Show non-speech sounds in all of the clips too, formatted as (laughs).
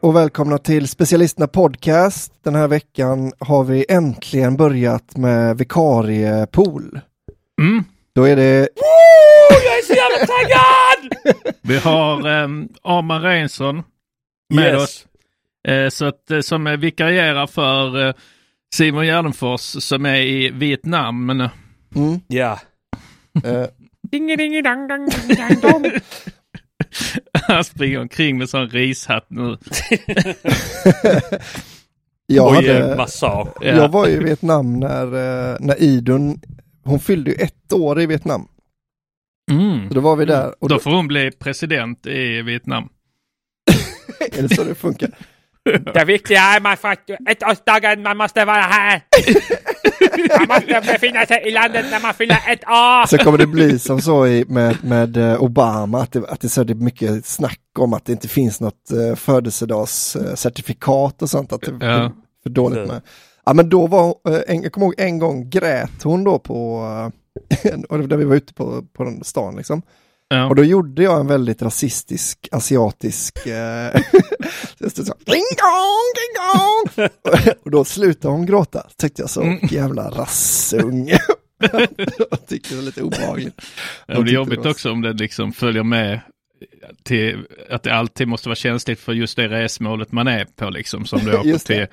och välkomna till Specialisterna Podcast. Den här veckan har vi äntligen börjat med vikariepool. Mm. Då är det... Oh, jag är så jävla taggad! (laughs) Vi har um, Arman Reinsson med Yes. oss. Eh, så att, eh, som eh, vikarierar för eh, Simon Gärdenfors som är i Vietnam. Men, eh, Mm, Ja. (laughs) eh, (laughs) han (laughs) springer omkring med sån rishatt nu. (laughs) jag, hade, massage. Ja. jag var i Vietnam när, eh, när Idun, hon fyllde ju ett år i Vietnam. Mm. Så då var vi där. Och Då då, får hon bli president i Vietnam. (laughs) är det så det funkar? Det viktiga är man får ettårsdagen, man måste vara här. Man måste befinna sig i landet när man fyller ett år. Så kommer det bli som så i, med, med eh, Obama, att det, att det är så det är mycket snack om att det inte finns något uh, födelsedagscertifikat och sånt, att det, Ja. är för dåligt med. Ja men då var, eh, en, jag kommer ihåg en gång grät hon då på, eh, (laughs) där vi var ute på, på den stan liksom. Ja. Och då gjorde jag en väldigt rasistisk, asiatisk, eh, (laughs) så ding dong, ding dong. (laughs) och då slutade hon gråta, tyckte jag så, Mm. jävla rassunge. (laughs) jag tyckte det var lite obehagligt. Det är jobbigt var- också om det liksom följer med till att det alltid måste vara känsligt för just det resmålet man är på liksom. Som du åker det. till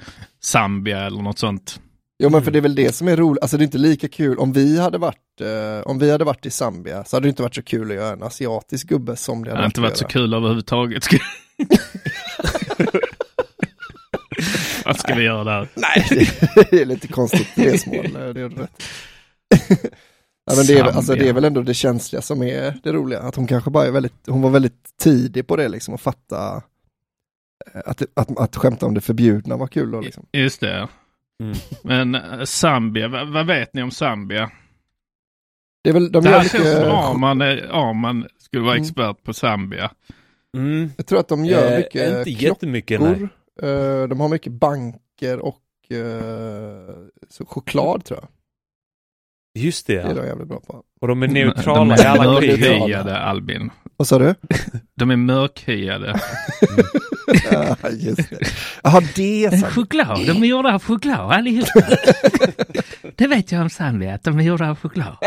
Zambia eller något sånt. Jo men för det är väl det som är roligt, alltså det är inte lika kul om vi hade varit, eh, om vi hade varit i Zambia så hade det inte varit så kul att göra en asiatisk gubbe som det Det hade inte varit att så kul överhuvudtaget. (laughs) Vad ska vi göra där? Nej, (laughs) det är lite konstigt resmål, det är rätt. (laughs) Ja, men det, är, väl- alltså, det är väl ändå det känsliga som är det roliga, att hon kanske bara är väldigt, hon var väldigt tidig på det liksom och fatta eh, att, att, att skämta om det förbjudna var kul då liksom. Just det. Mm. Men eh, Zambia, vad, vad vet ni om Zambia? Det är väl, de Det gör här känns som mycket, Arman, är- Arman skulle vara Mm. expert på Zambia. Mm. jag tror att de gör Eh, mycket inte jättemycket, nej. klockor, eh, de har mycket banker och eh, så choklad tror jag. Just det, Det är de jävligt bra på. Och de är de neutrala i är alla krig. mörkhyade Albin. Vad sa du? De är mörkhyade. (laughs) (laughs) ja, just det. Jaha, det är sant. Choklad, de är gjorda av choklad allihopa. (laughs) det vet jag om Zambia, att de är gjorda av choklad. (laughs)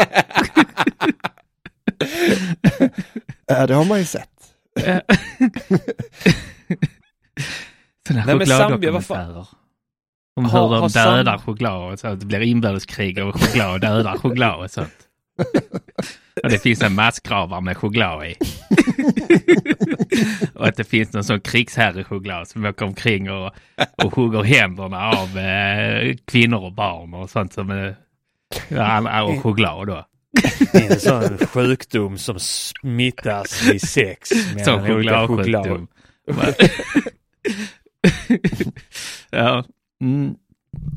Ja, det har man ju sett. Sådana Nej, chokladdokumentärer. Om Har- hur de har dödar Zam- choklad och så att det blir inbördeskrig och choklad dödar choklad och sånt. Och det finns en massgravar med choklad i. (laughs) och att det finns någon sån krigsherre-choklad som åker omkring och, och hugger händerna av eh, kvinnor och barn och sånt som är ja, och choklad då. Det är en sån sjukdom som smittas vid sex. Som chokladsjukdom. (laughs) ja. Mm.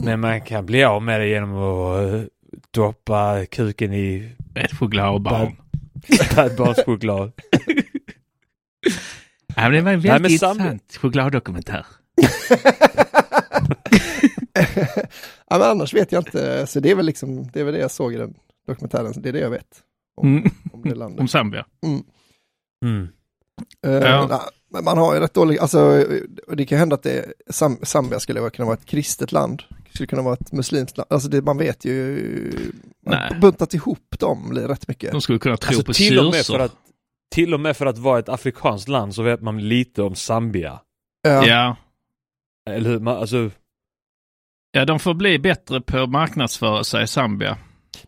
Men man kan bli av med det genom att eh, doppa kuken i Ett chokladbarn. spädbarnschoklad. Ja, men det var en väldigt Zambia- intressant chokladdokumentär. (laughs) ja, men annars vet jag inte, så det är väl liksom, det är väl det jag såg i den dokumentären, det är det jag vet. Om, Mm. om det landet. (laughs) Om Zambia. Mm. Eh, Ja. nej, men man har ju rätt dålig, alltså det kan hända att det, Zambia skulle kunna vara ett kristet land, skulle kunna vara ett muslimskt land, alltså det, man vet ju, man Nej. buntat ihop dem rätt mycket. De skulle kunna tro Alltså, på till, och med för att, till och med för att vara ett afrikanskt land så vet man lite om Zambia. Ja. Ja. Eller hur? Man, alltså, ja, de får bli bättre på att marknadsföra sig i Zambia.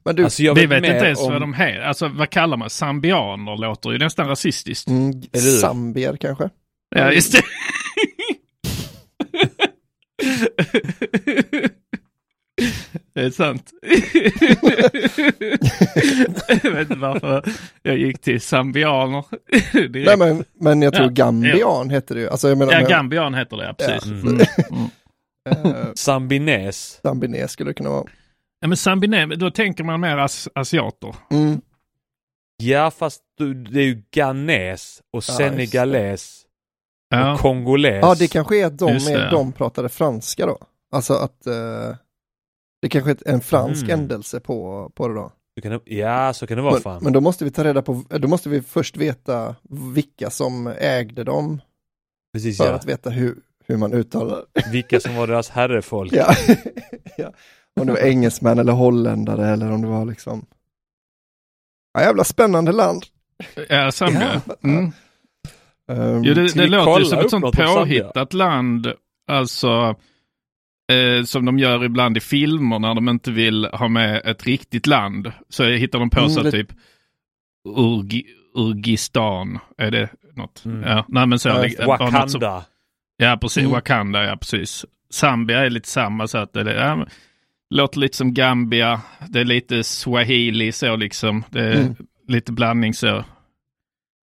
Men du, alltså jag Vi vet, inte ens om... vad de heter. Alltså vad kallar man? Zambianer låter ju nästan rasistiskt. mm? Zambier kanske? Ja, just det. Det är sant. jag vet inte varför jag gick till zambianer. direkt. Nej men, men jag tror Ja, Gambian heter det ju, alltså jag menar, ja, men- Gambian heter det, ja, precis. Ja. Mm. Mm. eh, Zambines. Zambines skulle det kunna vara. Ja, men Zambine, då tänker man mer as asiater. Mm. Ja fast du, det är ju Ghanes och Ja, senegales Ja. och kongoles. Ja, det kanske är att de, är, det. de pratade franska då. Alltså att eh, det kanske är en fransk Mm. ändelse på, på det då. Kan, ja så kan det vara Men, fan. men då måste vi ta reda på, då måste vi först veta vilka som ägde dem Precis för ja. att veta hur, hur man uttalar. Vilka som var deras herrefolk. Ja. (laughs) ja. Om det var engelsmän eller holländare eller om det var liksom Ja, jävla spännande land. Ja, Zambia. Ja. Mm. Ehm, Jo, det, det låter ju som ett sånt påhittat land. Alltså, eh, som de gör ibland i filmer när de inte vill ha med ett riktigt land. Så hittar de på Mm, sig lite- typ Urgi, Urgistan. Är det något? Mm. Ja, nej men så. Ja, det- det. något som- Wakanda. Ja, precis. Mm. Wakanda, ja precis. Zambia är lite samma så att det är, ja, låter lite som Gambia. Det är lite swahili så liksom. Det är Mm. lite blandning så.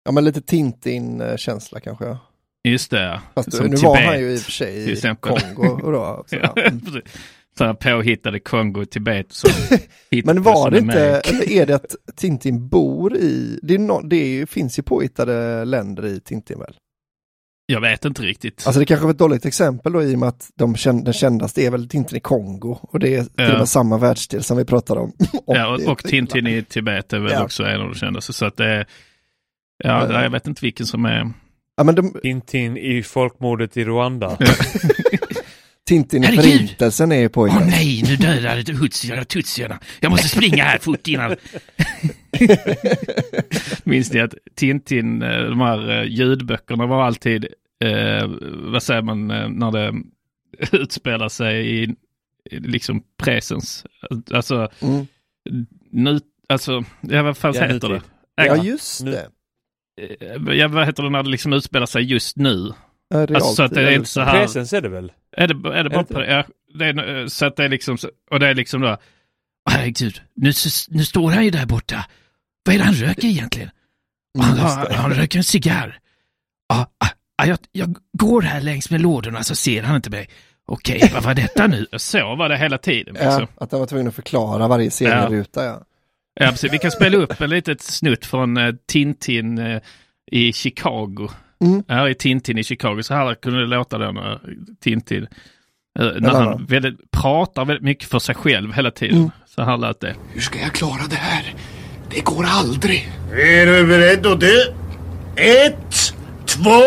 Ja men lite Tintin-känsla kanske. Just det. ja. Fast Som nu var Tibet, han ju i och för sig i. Kongo och då (laughs) också. Ja. Mm. Sådana påhittade Kongo, Tibet. Så (laughs) Men var det inte, eller är det att Tintin bor i, det, är no, det är, finns ju påhittade länder i Tintin väl? Jag vet inte riktigt. Alltså det kanske var ett dåligt exempel då i och med att de känn, den kändaste är väl Tintin i Kongo och det är till Ja. och med samma världsdel som vi pratade om. (laughs) ja, och, och Tintin i Tibet är väl Ja. också en av de kändaste. Så att det är, ja, Ja. jag vet inte vilken som är... Ja men de, Tintin i folkmordet i Rwanda. (laughs) Tintin i Herregud! förintelsen är ju Åh påhittad. nej, nu dödade hutsierna tutsierna. Jag måste springa här fort innan. (laughs) Minns ni att Tintin, eh, de här eh, ljudböckerna var alltid, eh, vad säger man, eh, när det utspelar sig i, liksom presens. Alltså, Mm. nu, alltså, ja, vad fan Ja, heter det? Ja just nu- det. Eh, Ja, vad heter det när det liksom utspelar sig just nu? Ja, Alltså, så att det är realtid, inte så här... Presens är det väl? Är det, är det bara inte på, ja, det är, eh, så att det är liksom, och det är liksom då, herregud, nu, nu står han ju där borta. Vad är det han röker egentligen? Mm, Han, han, det. han röker en cigarr. Ja, ah, ah, jag, jag går här längs med lådorna så ser han inte mig. Okej, vad var detta nu? Så var det hela tiden. Ja, att han var tvungen att förklara varje serieruta ja. Ja, precis. Vi kan spela upp en litet snutt från eh, Tintin eh, i Chicago. Mm. Här är Tintin i Chicago. Så här kunde det låta då när Tintin, eh, när han väldigt, pratar väldigt mycket för sig själv hela tiden. Mm. Så här lät det. Hur ska jag klara det här? Det går aldrig. Är du beredd att dö? Ett, två...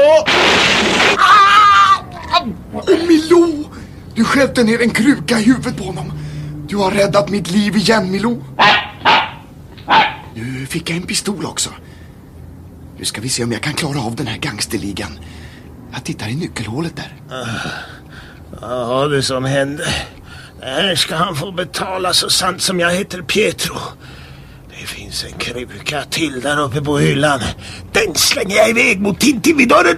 Oh, Milou! Du sköt ner en kruka i huvudet på honom. Du har räddat mitt liv igen, Milou. Nu fick jag en pistol också. Nu ska vi se om jag kan klara av den här gangsterligan. Jag tittar i nyckelhålet där. Ah, vad var det som hände? Det här ska han få betala så sant som jag heter Pietro. Det finns en kruka till där uppe på hyllan. Den slänger jag iväg mot Tintin vid dörren.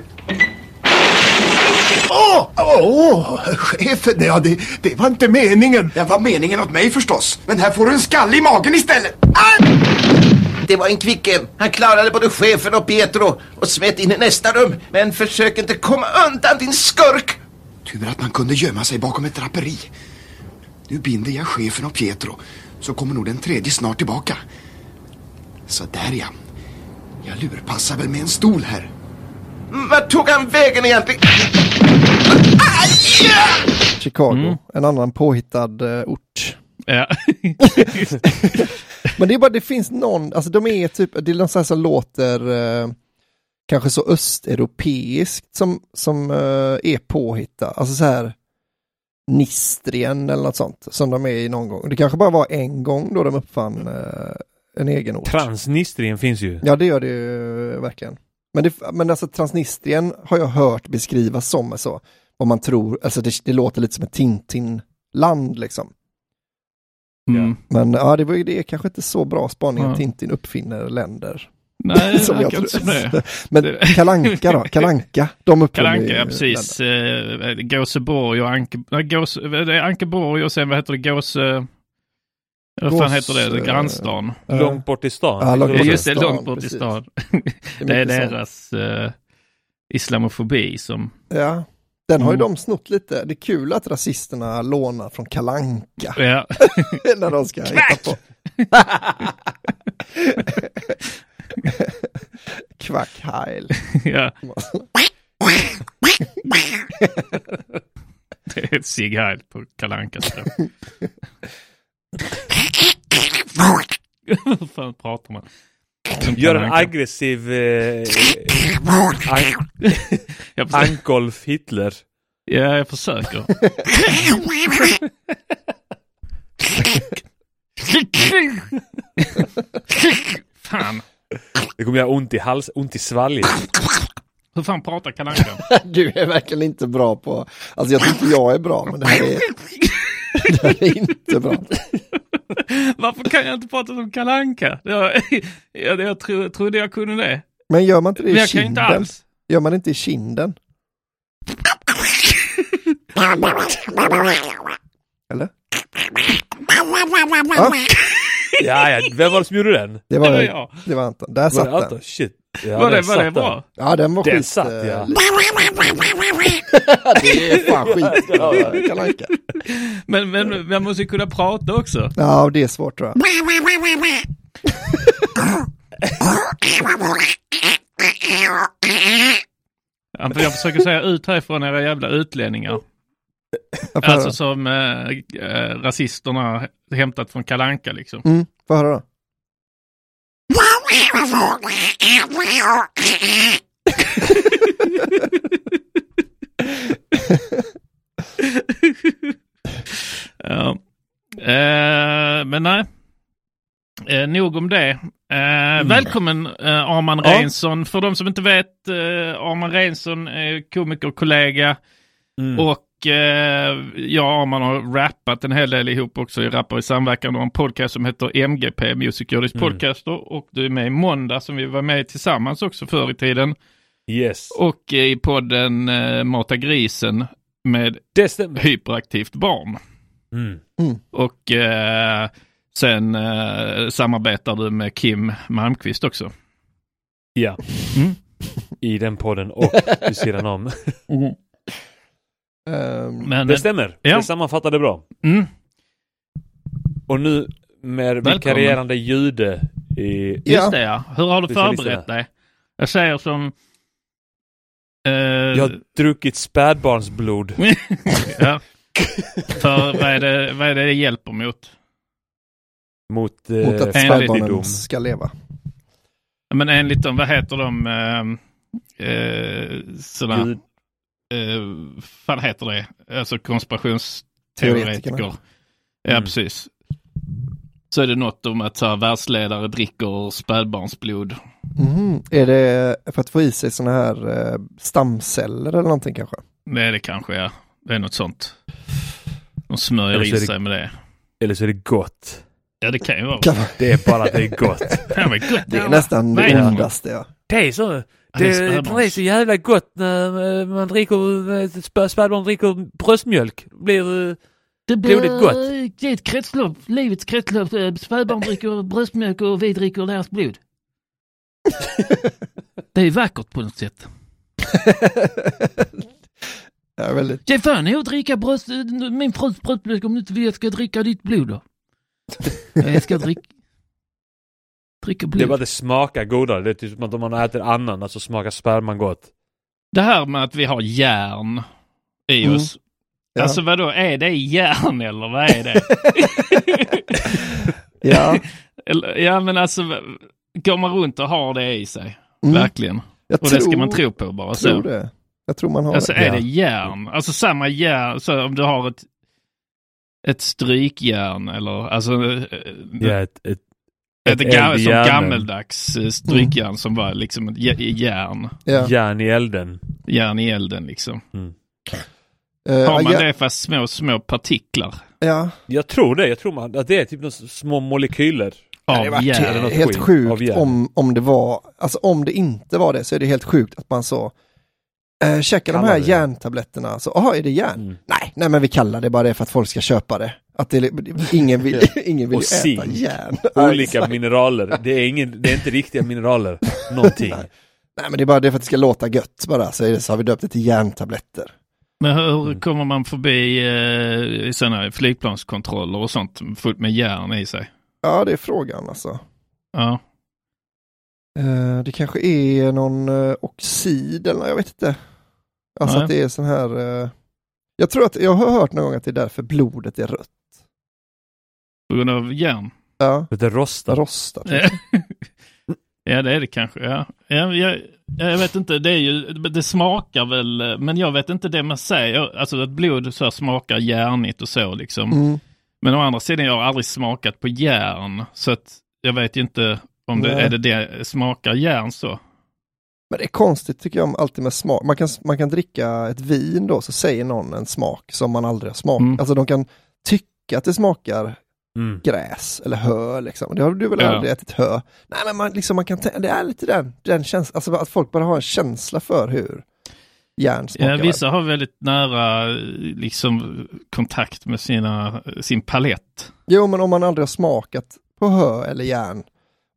Åh! Åh! chefen, ja, det, det var inte meningen. Det var meningen åt mig förstås. Men här får du en skalle i magen istället. Det var en kvicken. Han klarade både chefen och Pietro och smet in i nästa rum. Men försök inte komma undan din skurk! Tur att man kunde gömma sig bakom ett draperi. Nu binder jag chefen och Pietro. Så kommer nog den tredje snart tillbaka. Så där ja. Jag lurpassar väl med en stol här. Vart tog han vägen egentligen? Chicago, Mm. en annan påhittad eh, ort. Ja. (laughs) (laughs) Men det är bara, det finns någon, alltså de är typ, det är någon sån här som låter eh, kanske så östeuropeiskt som, som eh, är påhittad. Alltså så här Nistrien eller något sånt som de är i någon gång. Det kanske bara var en gång då de uppfann eh, en egen ort. Transnistrien finns ju. Ja det gör det ju verkligen. Men, det, men alltså Transnistrien har jag hört beskrivas som så. Vad man tror, alltså det, det låter lite som ett Tintin-land liksom. Mm. Men ja, det, var det är kanske inte så bra spaning Ja. att Tintin uppfinner länder. Nej, (laughs) Som jag tror. (laughs) det. Men Kalanka då? Kalanka, de uppfinner Kalanka, ja precis. Eh, Gåseborg och Anke, nej, Gås, det är Ankeborg och sen vad heter det, Gåse... Vad fan heter det? eh, Grannstan. länder. Långt bort i stan. Ja, långt bort i just det, stan, långt bort i precis. stan. Det (laughs) Det är mycket sånt. deras eh, islamofobi som... Ja, den har ju Mm. de snott lite. Det är kul att rasisterna lånar från Kalanka Ja, (laughs) när de ska hitta på. (laughs) Kvackheil. ja. Det är ett Sig Heil på Kalanka Hur (laughs) fan pratar man? Som Gör en aggressiv eh, (laughs) an- Ankolf Hitler. Ja, jag försöker. fan, Det kommer göra ont i hals, ont i svalget. hur fan pratar Kalle? (laughs) Du är verkligen inte bra på, alltså jag inte jag är bra, men det här är, (laughs) det är inte bra. (laughs) Varför kan jag inte prata som Kalle Anka? Jag, (laughs) jag, jag tro, trodde jag kunde det. Men gör man inte det Men i jag kan inte kinden? alls. Gör man inte i kinden? Eller? Ja, Ja, ja, vem var det som gjorde den? det Det var var, jag. det var Anton. Där Var satt den. Anton? Shit. Ja, var det, var det bra? Ja, den var Den skit. satt, eh, ja. (laughs) det är fan skit. Ja, Kalle Anka. Men, men man måste ju kunna prata också. Ja, det är svårt tror jag. Ja, för Jag försöker säga ut härifrån era jävla utlänningar. Alltså som eh, eh, rasisterna hämtat från Kalanka liksom. Mm, får höra då. (laughs) Ja. Eh, men nej. Eh, nog om det. Eh, Välkommen eh, Arman Ja. Reinsson. För de som inte vet, eh, Arman Reinsson är komikerkollega. Mm. Och eh, jag och Arman har rappat en hel del ihop också i Rappar i samverkan och en podcast som heter MGP, Music Gurdis Mm. Podcaster. Och du är med i Måndag som vi var med tillsammans också förr i tiden. Yes. Och eh, i podden eh, Mata Grisen med hyperaktivt barn. Mm. Och eh, sen eh, samarbetar du med Kim Malmqvist också. Ja. Mm. I den podden och vid sidan om. (laughs) Ehm, Men, Det stämmer. Ja. Det sammanfattade bra. mm, Och nu med vikarierande jude i... just Ja. det ja. Hur har du förberett dig? Jag säger som... Eh, Jag har druckit spädbarnsblod. (laughs) ja. För vad är, det, vad är det det hjälper mot? Mot, mot eh, att fattigdom. spädbarnen ska leva. Men enligt dem, vad heter de? Eh, eh, sådana, Gud. Eh, vad heter det? Alltså konspirationsteoretiker. Ja, Mm. precis. Så är det något om att så här, världsledare dricker spädbarnsblod. Mhm. Är det för att få i sig sådana här eh, stamceller eller någonting kanske? Är det kanske, ja. Det är något sånt. De smörjer in är det- sig med det. Eller så är det gott. Ja, det kan ju vara. Kan man- Det är bara att det är gott. (laughs) Ja, men gott, Det är nästan Nej, det ondaste. Ja. Det är så. Det Det, är så jävla gott när eh, man dricker, eh, spä- spädbarn dricker bröstmjölk. Det Blir, eh, Det Blodigt gott. Det är ett kretslopp, livets kretslopp. Spädbarn dricker bröstmjölk och vi dricker deras blod. (laughs) Det är vackert på något sätt. ja, väldigt. Ge fan i att dricka bröst, min frus bröstmjölk om du inte vill jag ska dricka ditt blod då. (laughs) Jag ska dricka, dricka det är blod. bara att det smakar godare. Det är typ som att om man äter ananas så smakar sperman gott. Det här med att vi har järn i Mm. oss. Ja. Alltså vadå, är det järn eller vad är det? (laughs) Ja, (laughs) ja men alltså, går man runt och har det i sig? Mm. Verkligen. jag Och det ska man tro på bara. tror Så. det. Jag tror man har Alltså det. är det järn, alltså samma järn, så om du har ett, ett strykjärn eller alltså eh, Ja, ett, ett, ett, ett som gammeldags eh, strykjärn som var liksom ett jä- järn, Ja. järn i elden. järn i elden liksom. Eh, Har man ja, det fast små, små partiklar Ja, Jag tror det. Jag tror man, att det är typ några små molekyler. det av hade varit järn? helt sjukt om, om det var, alltså om det inte var det så är det helt sjukt att man så eh, käkar de här det. järntabletterna, så jaha är det järn? Mm. Nej, nej men vi kallar det bara det för att folk ska köpa det. Att det, ingen vill, (laughs) ingen vill Och äta zink. järn. (laughs) Olika mineraler. Det är, ingen, det är inte riktiga mineraler. Någonting. Nej men det är bara det för att det ska låta gött bara, så, det, så har vi döpt det till järntabletter. Men hur Mm. kommer man förbi eh, sådana flygplanskontroller och sånt fullt med järn i sig? Ja det är frågan alltså. Ja. Eh, det kanske är någon eh, oxid eller jag vet inte. Alltså Nej. att det är sån här, eh, jag tror att jag har hört någon gång att det är därför blodet är rött. På grund av järn? Ja, Det rostar. rostat. (laughs) ja det är det kanske. Ja. Ja, jag, jag vet inte, det är ju, det smakar väl, men jag vet inte det man säger, alltså att blod så här smakar järnigt och så liksom. Mm. Men å andra sidan, jag har aldrig smakat på järn, så att jag vet ju inte om det Nej. är det, det smakar järn så. Men det är konstigt tycker jag om alltid med smak. Man kan, man kan dricka ett vin då så säger någon en smak som man aldrig har smakat. Mm. Alltså de kan tycka att det smakar Mm. gräs eller hö liksom. Det har du väl Ja. aldrig ätit hö? Nej men man, liksom, man kan det är lite den, den känslan, alltså att folk bara har en känsla för hur järn smakar. Ja, vissa har väldigt nära liksom kontakt med sina, sin palett. Jo men om man aldrig har smakat på hö eller järn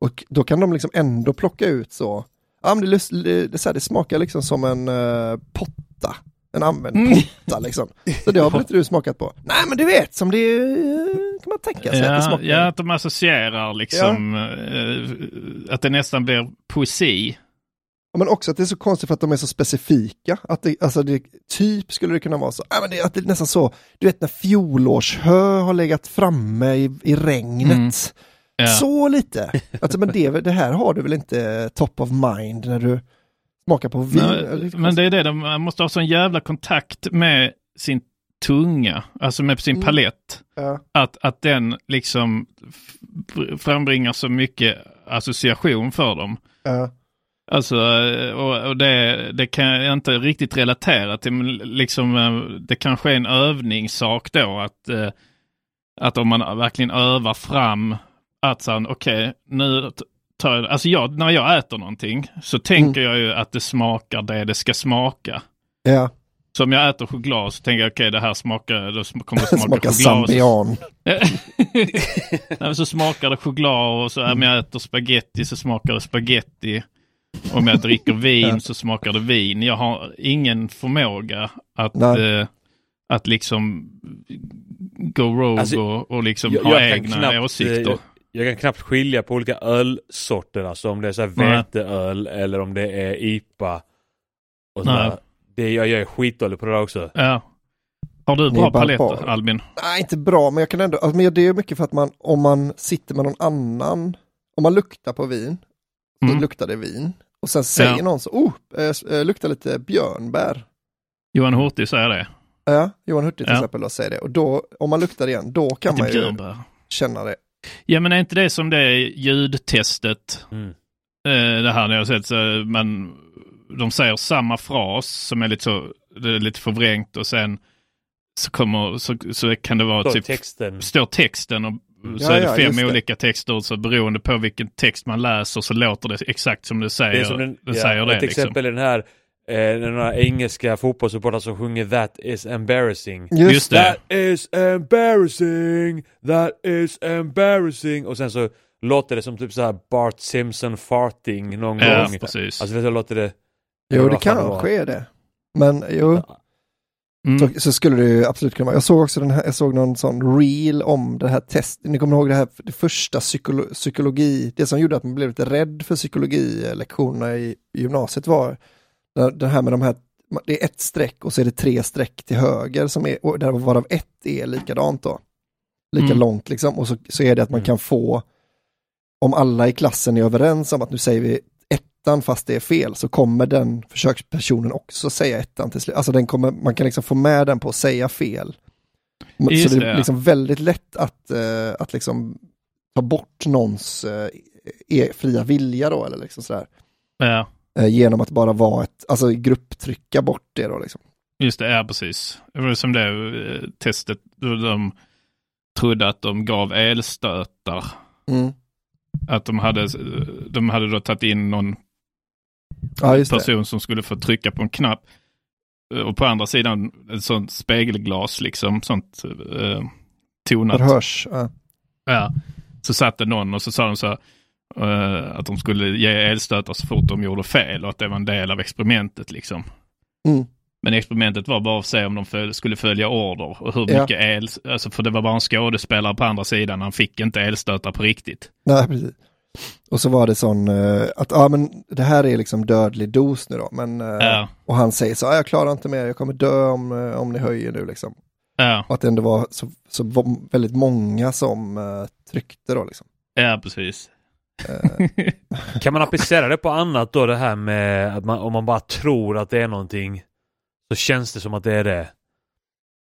och då kan de liksom ändå plocka ut så, ja men det, det, det, det smakar liksom som en eh, potta, en använd Mm. potta liksom. Så det har (laughs) väl inte du smakat på? Nej men du vet som det eh, kan man tänka sig att det Ja, smakar. ja, att de associerar liksom, eh, att det nästan blir poesi. Ja, men också att det är så konstigt för att de är så specifika. Att det, alltså det, typ skulle det kunna vara så, ja, men det, att det är nästan så, du vet när fjolårshö har legat framme i, i regnet. Mm. Ja. Så lite. Alltså, men det, det här har du väl inte top of mind när du smakar på vin? Nej, men det är det, de man måste ha sån jävla kontakt med sin tunga, alltså med sin Mm. palett. Ja. Att, att den liksom frambringar så mycket association för dem. Ja. Alltså, eh, och, och det, det kan jag inte riktigt relatera till, men liksom eh, det kanske är en övningssak då att, eh, att om man verkligen övar fram att så, okej, nu t- tar jag, alltså jag, när jag äter någonting så tänker jag ju att det smakar det det ska smaka. Ja, Så om jag äter choklad så tänker jag okej det här smakar, då kommer det smaka smakar choklad. (laughs) Nej, men så smakar det choklad och så om jag äter spaghetti så smakar det spaghetti. Om jag dricker vin så smakar det vin. Jag har ingen förmåga att, eh, att liksom go rogue Alltså, och, och liksom Jag, ha jag, egna knappt, åsikter. Jag, kan knappt skilja på olika ölsorter, alltså om det är så här Nej. veteöl eller om det är IPA. Och Nej. sådär. det, jag, jag är skitdålig på det där också. Ja. Har du bra paletter. Albin? Nej, inte bra, men jag kan ändå, alltså, men det är mycket för att man, om man sitter med någon annan, om man luktar på vin, så Mm. luktar det vin. Och sen säger Ja. någon så, oh, eh, luktar lite björnbär. Johan Hurtig säger det. Ja, Johan Hurtig till Ja. exempel då säger det. Och då, om man luktar igen, då kan Lite man ju björnbär. känna det. Ja men är inte det som det ljudtestet? Mm. Eh, det här när jag har sett så man, de säger samma fras som är lite så, det är lite förvrängt och sen så kommer, så, så kan det vara Då typ, texten. står texten och så Ja, är det ja, fem det. olika texter så beroende på vilken text man läser så låter det exakt som det säger. Det är som den, det ja, säger det ett liksom. exempel är den här eh, några engelska fotbollssupportrar som sjunger That is embarrassing. Just, Just det. That is embarrassing, that is embarrassing. Och sen så låter det som typ så här Bart Simpson farting någon Ja, gång. precis. Alltså vet du, så låter det... Jo, det kanske är det. Men jo, Mm. så, så skulle det ju absolut kunna vara. Jag såg också den här, jag såg någon sån reel om det här testet. Ni kommer ihåg det här, det första psykolo, psykologi, det som gjorde att man blev lite rädd för psykologilektionerna i gymnasiet var det, här med de här det är ett streck och så är det tre streck till höger som är, och där varav ett är likadant då. Lika Mm. långt liksom. Och så, så är det att man Mm. kan få, om alla i klassen är överens om att nu säger vi ettan fast det är fel, så kommer den försökspersonen också säga ettan till slut. Alltså den kommer, man kan liksom få med den på att säga fel. Så Just det det, är liksom väldigt lätt att, eh, att liksom ta bort någons eh, e- fria vilja då, eller liksom sådär. Ja, genom att bara vara ett, alltså grupptrycka bort det då liksom. just det. Ja, precis. Det var som det eh, testet då de trodde att de gav elstötar. Mm. Att de hade, de hade då tagit in någon Ja, just det. person som skulle få trycka på en knapp. Eh, Och på andra sidan ett sånt spegelglas, liksom sånt eh, tonat. Förhörs. Ja. Ja. Så satt det någon och så sa de så här, eh, att de skulle ge elstötar så fort de gjorde fel och att det var en del av experimentet liksom. Mm. Men experimentet var bara att se om de föl- skulle följa order och hur Ja. mycket el, alltså för det var bara en skådespelare på andra sidan, han fick inte elstötar på riktigt. Nej, precis. Och så var det sån, eh, att ja men det här är liksom dödlig dos nu då, men, eh, Ja. och han säger så, "Ja, jag klarar inte mer, jag kommer dö om, om ni höjer nu liksom. Ja, Och att det ändå var så, så väldigt många som tryckte då liksom. ja precis. Eh, Kan man applicera det på annat då det här med att man, om man bara tror att det är någonting så känns det som att det är det.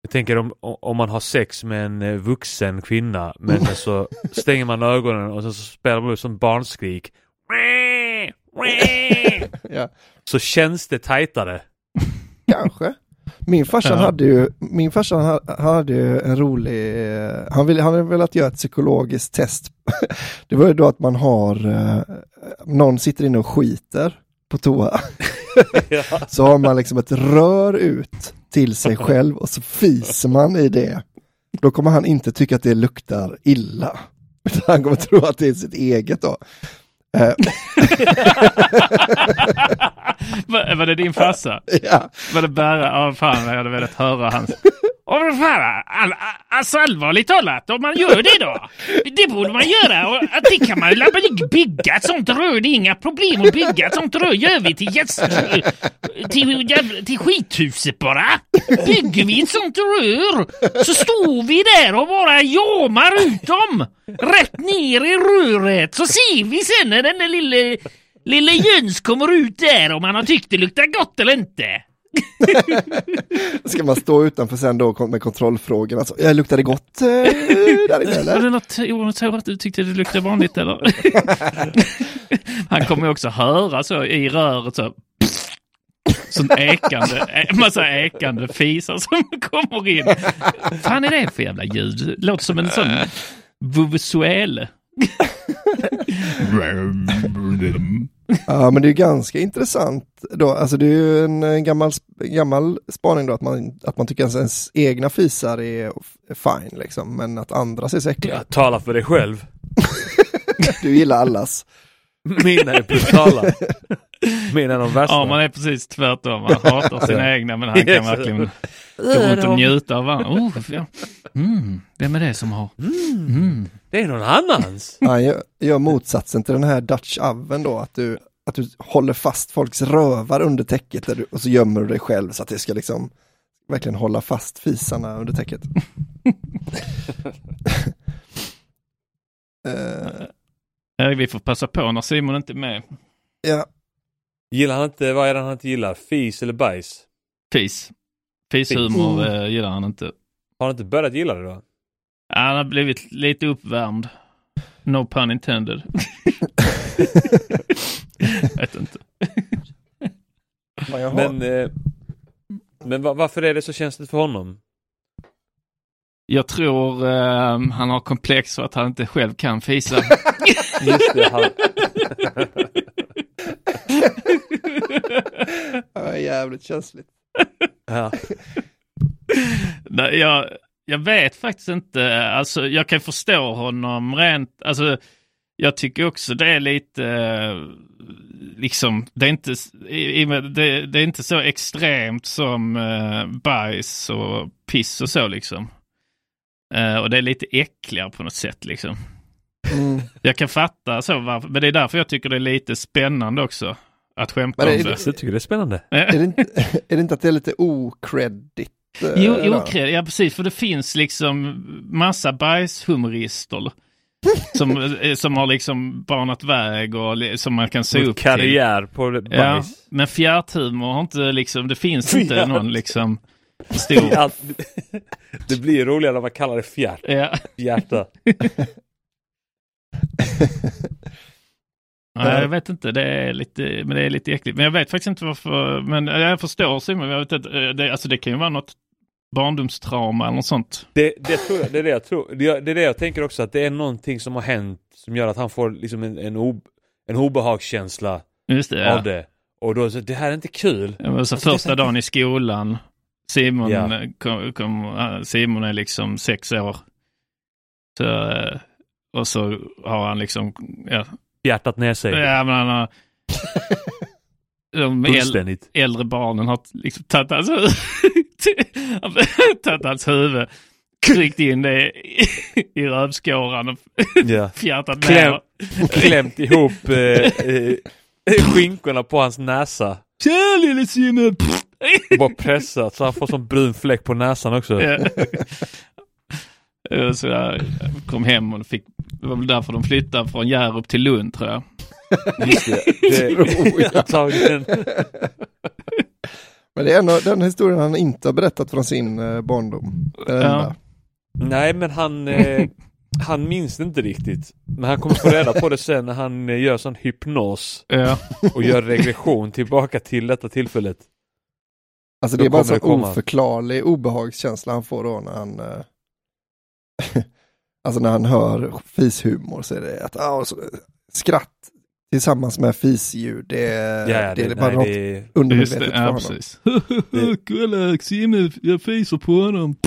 Jag tänker om, om man har sex med en eh, vuxen kvinna men så (laughs) stänger man ögonen och sen så spelar man upp som barnskrik. ja, Så känns det tajtare. kanske. Min farsa Ja. hade ju, min farsa han han hade ju en rolig, eh, han ville, han hade velat göra ett psykologiskt test. (laughs) Det var ju då att man har, eh, någon sitter inne och skiter på toa. (laughs) (laughs) Så har man liksom ett rör ut till sig själv och så fiser man i det. Då kommer han inte tycka att det luktar illa. Utan han kommer tro att det är sitt eget då. Eh, (laughs) var, var det din farsa? ja. Var det bara, ja fan jag hade velat höra hans. Och vad fan, all, alltså allvarligt talat, om man gör det då? Det borde man göra och det kan man ju bygga ett sånt rör. Det är inga problem att bygga ett sånt rör. Gör vi till gäst, till, till skithuset bara. Bygger vi ett sånt rör så står vi där och bara jamar ut dem. Rätt ner i röret så ser vi sen när den där lille, lille Jöns kommer ut där om han har tyckt det luktar gott eller inte. (laughs) Ska man stå utanför sen då med kontrollfrågor. Alltså, "Ja, luktar det gott eh, där inne Var eller? det något så att du tyckte det luktade vanligt eller? (laughs) Han kommer också höra så i röret så. Sån ekande, en massa ekande fisar som kommer in. fan är det för jävla ljud? Låter som en sån vuvuzuele. (laughs) (laughs) Ja men det är ganska intressant då. Alltså det är ju en, en gammal, gammal spaning då att man, att man tycker att ens egna fisar är fine liksom. Men att andra ser så äckliga. Talar för dig själv. (laughs) Du gillar allas. Mina är brutala. (laughs) Mina är de värsta. Ja, man är precis tvärtom. Man hatar sina egna men han kan (laughs) verkligen gå runt och njuta av varandra. Oh, (laughs) ja. mm, vem är det som har? Mm. Det är någon annans. (laughs) Han gör, gör motsatsen till den här Dutch oven då. Att du, att du håller fast folks rövar under täcket där du, och så gömmer du dig själv så att det ska liksom verkligen hålla fast fisarna under täcket. Eh, Vi får passa på när Simon inte är med. ja, Gillar han inte, vad är det han inte gillar? Fis eller bajs? Fis. Fishumor Mm. eh, gillar han inte. Har han inte börjat gilla det då? Han har blivit lite uppvärmd. No pun intended. (laughs) Vet inte. vad jag har. Men, eh, men va- varför är det så känsligt för honom? Jag tror eh, han har komplex för att han inte själv kan fisa. (laughs) Just det, han, (laughs) Ja, jävligt känsligt. ja. Nej, jag, jag vet faktiskt inte. Alltså, jag kan förstå honom rent. Alltså, jag tycker också det är lite, eh, liksom, det är inte, det, det är inte så extremt som eh, bajs och piss och så liksom. Eh, och det är lite äckligare på något sätt liksom. Mm. Jag kan fatta så varför, men det är därför jag tycker det är lite spännande också. Att skämta Men om är det. det- Jag tycker det är spännande. Är det, inte, (laughs) är det inte att det är lite okreddigt? eh, Jo, okej, ja precis, för det finns liksom massa bajshumorister som, eh, som har liksom banat väg och som man kan se Mot upp till. karriär på Ja, bajs. men fjärthumor har inte liksom, det finns inte Fjärt. någon liksom (laughs) stor... Det blir roligare när man kallar det fjärt. Ja. Hjärta. (laughs) Nej, jag vet inte, det är lite, men det är lite äckligt. Men jag vet faktiskt inte varför, men jag förstår Simon, jag vet inte, eh, det, alltså det kan ju vara något barndomstrauma eller något sånt. Det, det, tror jag, det är det jag tror. Det, det är det jag tänker också att det är någonting som har hänt som gör att han får liksom en, en, ob, en obehagskänsla Just det, ja. av det. Och då så, det här är inte kul. Ja, Alltså, är första så- dagen i skolan, Simon, Ja. eh, kom, kom, eh, Simon är liksom sex år. Så, och så har han liksom, ja, Hjärtat ner sig. ja men han har, (laughs) de äl, äldre barnen har liksom tagit hans huvud, (laughs) huvud, tryckt in det i, i rövskåran och (laughs) fjärtat Kläm, ner. klämt ihop eh, eh, skinkorna på hans näsa. Tja lille Simon! Bara pressat så han får sån brun fläck på näsan också. Och Så jag kom hem och fick, det var väl därför de flyttade från Hjärup till Lund tror jag. Just det. (laughs) det Tror jag. antagligen. Men det är en av den historien han inte har berättat från sin eh, barndom. Ja. Nej men han, eh, han minns det inte riktigt. Men han kommer få reda på det sen när han eh, gör sån hypnos Ja. och gör regression tillbaka till detta tillfället. Alltså Då det är bara en sån oförklarlig obehagskänsla han får då när han eh, (laughs) Alltså när han hör fishumor så är det att ah, så, skratt tillsammans med fisljud, det, är- Ja, det, är det- bara nej, något det är- undermedvetet det, för ja honom. precis. (laughs) Kolla Simon, jag fiser på honom. (laughs)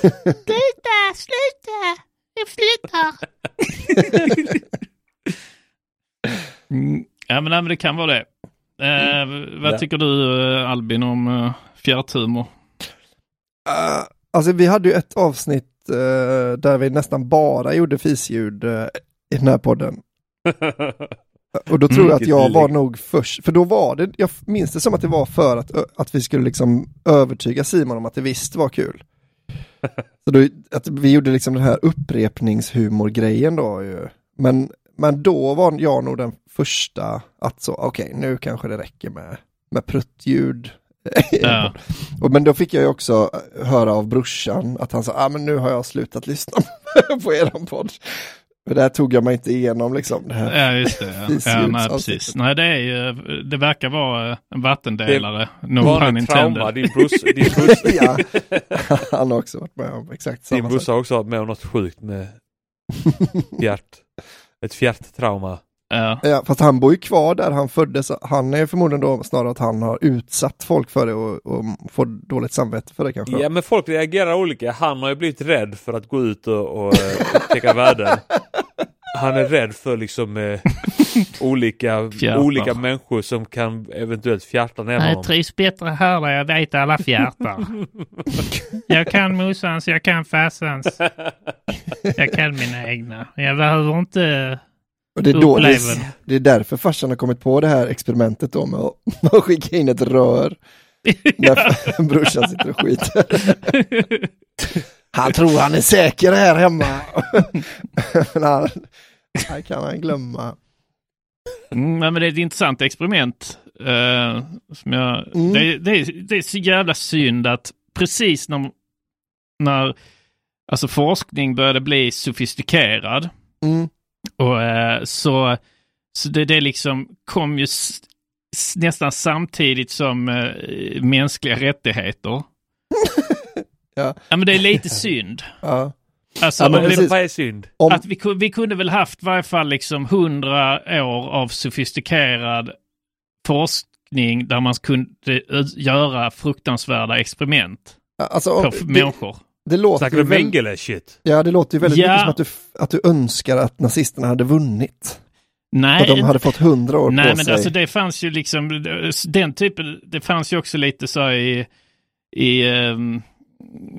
Sluta, sluta! Jag flyttar. Mm. Ja men, nej, men det kan vara det. Eh, vad Ja. tycker du eh, Albin om uh, fjärthumor? Uh, alltså vi hade ju ett avsnitt där vi nästan bara gjorde fisljud eh, i den här podden. (laughs) Och då tror Mm, jag att jag var nog först, för då var det, jag minns det som att det var för att, att vi skulle liksom övertyga Simon om att det visst var kul. (laughs) Så då, att vi gjorde liksom den här upprepningshumorgrejen då ju. Men, men då var jag nog den första att så, okej nu kanske det räcker med, med pruttljud. (laughs) Ja. Och, men då fick jag ju också höra av brorsan att han sa, ah, men nu har jag slutat lyssna (laughs) på eran podd. För det här tog jag mig inte igenom liksom. Det här. Ja just det. Ja. (laughs) Ja, nej, precis. Nej det är ju, det verkar vara en vattendelare. No pun intended. Din brorsa, din brorsa, ja, han har också varit med om exakt samma din sak. brorsa har också varit med om något sjukt med fjärt. Ett fjärttrauma. Ja. Ja, fast han bor ju kvar där han föddes. Han är förmodligen då snarare att han har utsatt folk för det och, och får dåligt samvete för det kanske. Ja men folk reagerar olika. Han har ju blivit rädd för att gå ut och, och eh, upptäcka världen. Han är rädd för liksom eh, olika, Fjärtar. olika människor som kan eventuellt fjärta ner honom. Jag trivs bättre här där jag vet alla fjärtar. Jag kan morsans, jag kan farsans. Jag kan mina egna. Jag behöver inte Och det, är då, det, är, det är därför farsan har kommit på det här experimentet då med att, (laughs) skicka in ett rör när (laughs) (laughs) brorsan sitter och skiter. Han tror han är säker här hemma. Men han, här kan han glömma. Mm, men det är ett intressant experiment. eh, som jag, Mm. det, det, är, det är så jävla synd att precis när, när alltså forskning började bli sofistikerad Mm. Och eh, så, så det, det liksom kom ju nästan samtidigt som eh, mänskliga rättigheter. (laughs) Ja. ja men det är lite synd. (laughs) Ja. Alltså, Ja, men om vi-. Vad är synd? Om, att vi, vi kunde väl haft i varje fall liksom hundra år av sofistikerad forskning där man kunde göra fruktansvärda experiment alltså, på om, f- det, människor. Det låter Snackar du Mengele shit? Ja, det låter ju väldigt Ja. mycket som att du, att du önskar att nazisterna hade vunnit. Nej, Att de hade fått hundra år nej på men sig. alltså det fanns ju liksom den typen, det fanns ju också lite så i, i ehm,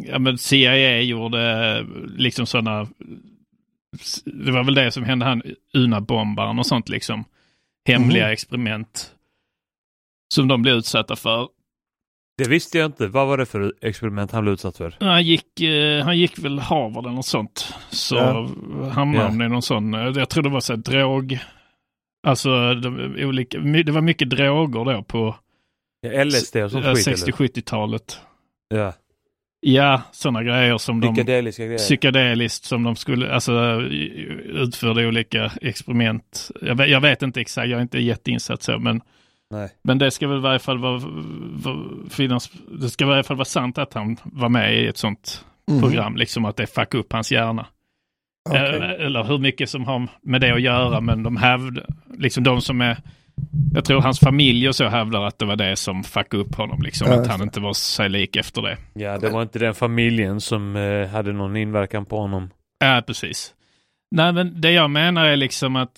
ja men CIA gjorde liksom sådana, det var väl det som hände han Una-bombaren och sånt liksom. Hemliga Mhm. experiment. som de blev utsatta för. Det visste jag inte. Vad var det för experiment han blev utsatt för? Han gick, eh, han gick väl Harvard eller något sånt. Så Ja. hamnade han i någon sån, eh, jag tror det var så här drog, alltså de, olika, det var mycket droger då på Ja, LSD och sånt eh, skit eller? 60-70-talet. Ja. Ja, sådana grejer som de Psykedeliska grejer. psykedeliskt som de skulle, alltså utförde olika experiment. Jag vet, jag vet inte exakt, jag är inte jätteinsatt så, men, Nej. men det ska väl i varje fall vara, vara, finnas, det ska i varje fall vara sant att han var med i ett sånt Mhm. program, liksom att det fuckar upp hans hjärna. Eh, Eller hur mycket som har med det att göra, men de hävdar, liksom de som är, jag tror hans familj och så hävdar att det var det som fuckade upp honom, liksom, Ja, att han inte var sig lik efter det. Ja, det var inte den familjen som eh, hade någon inverkan på honom. Ja, precis. Nej, men det jag menar är liksom att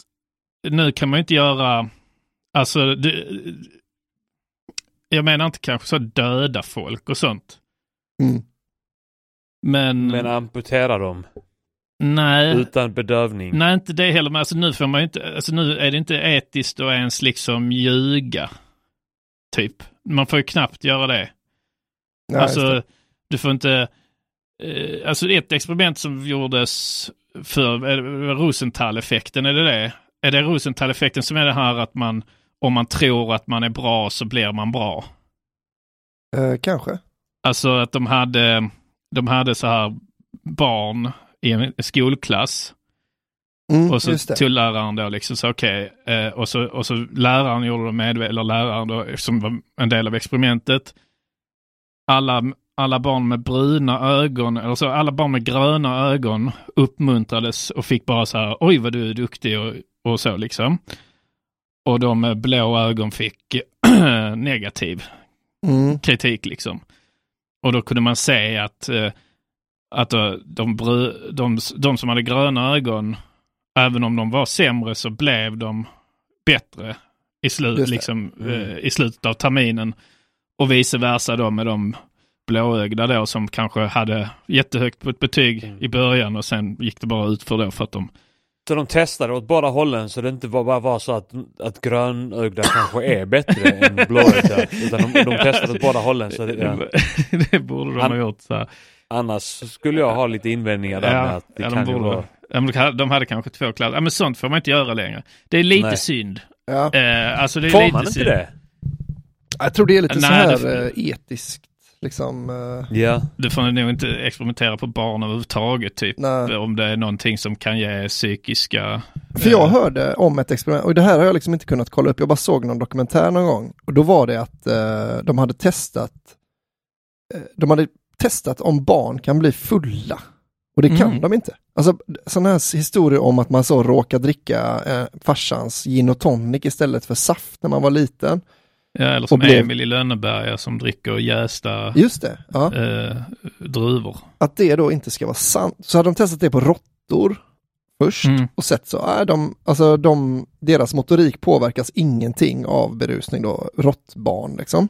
nu kan man ju inte göra, alltså, det, jag menar inte kanske så döda folk och sånt. Mm. Men, Men amputera dem nej, utan bedövning. nej inte det heller. Men alltså nu får man ju inte, alltså nu är det inte etiskt att ens liksom ljuga. Typ. Man får ju knappt göra det. Just alltså, det. du får inte... Eh, alltså ett experiment som gjordes för det Rosenthal-effekten, är det det? Är det Rosenthal-effekten som är det här att man, om man tror att man är bra så blir man bra? Eh, kanske. Alltså att de hade, de hade så här barn i en skolklass Mm, och så tog läraren då liksom så okej, eh, och, så, och så läraren gjorde det med, eller läraren då, som var en del av experimentet. Alla, alla barn med bruna ögon, eller så, alla barn med gröna ögon uppmuntrades och fick bara så här, oj vad du är duktig och, och så liksom. Och de med blå ögon fick (clears throat) negativ Mm. kritik liksom. Och då kunde man se att, eh, att eh, de, bru- de, de som hade gröna ögon, även om de var sämre så blev de bättre i, slu- Just det. liksom, Mm. eh, i slutet av terminen. Och vice versa då med de blåögda då som kanske hade jättehögt på ett betyg Mm. i början och sen gick det bara ut för då för att de Så de testade åt båda hållen så det inte var- bara var så att, att grönögda kanske är bättre än blåögda. Utan de, de testade åt båda hållen. Så det, ja. (laughs) det borde de ha gjort. Så. Annars skulle jag ha lite invändningar där med att det ja, kan de, ju vara... ja, de hade- de hade kanske två klasser. Ja, men sånt får man inte göra längre. Det är lite Nej. synd. Ja. Eh, alltså det är Får lite man inte synd. det? Jag tror det är lite så Nej, här det- eh, etiskt, liksom. eh, Ja. Du får nog inte experimentera på barn överhuvudtaget, typ. Nej. Om det är någonting som kan ge psykiska... För jag eh, hörde om ett experiment, och det här har jag liksom inte kunnat kolla upp, jag bara såg någon dokumentär någon gång. Och då var det att eh, de hade testat, eh, de hade testat om barn kan bli fulla. Och det kan Mm. de inte. Alltså sådana här historier om att man så råkar dricka eh, farsans gin och tonic istället för saft när man var liten. Ja, eller som blev- Emil i Lönneberga som dricker jästa Just det, ja. eh, druvor. Att det då inte ska vara sant. Så hade de testat det på råttor först Mm. och sett så, är de, alltså de, deras motorik påverkas ingenting av berusning då, råttbarn liksom.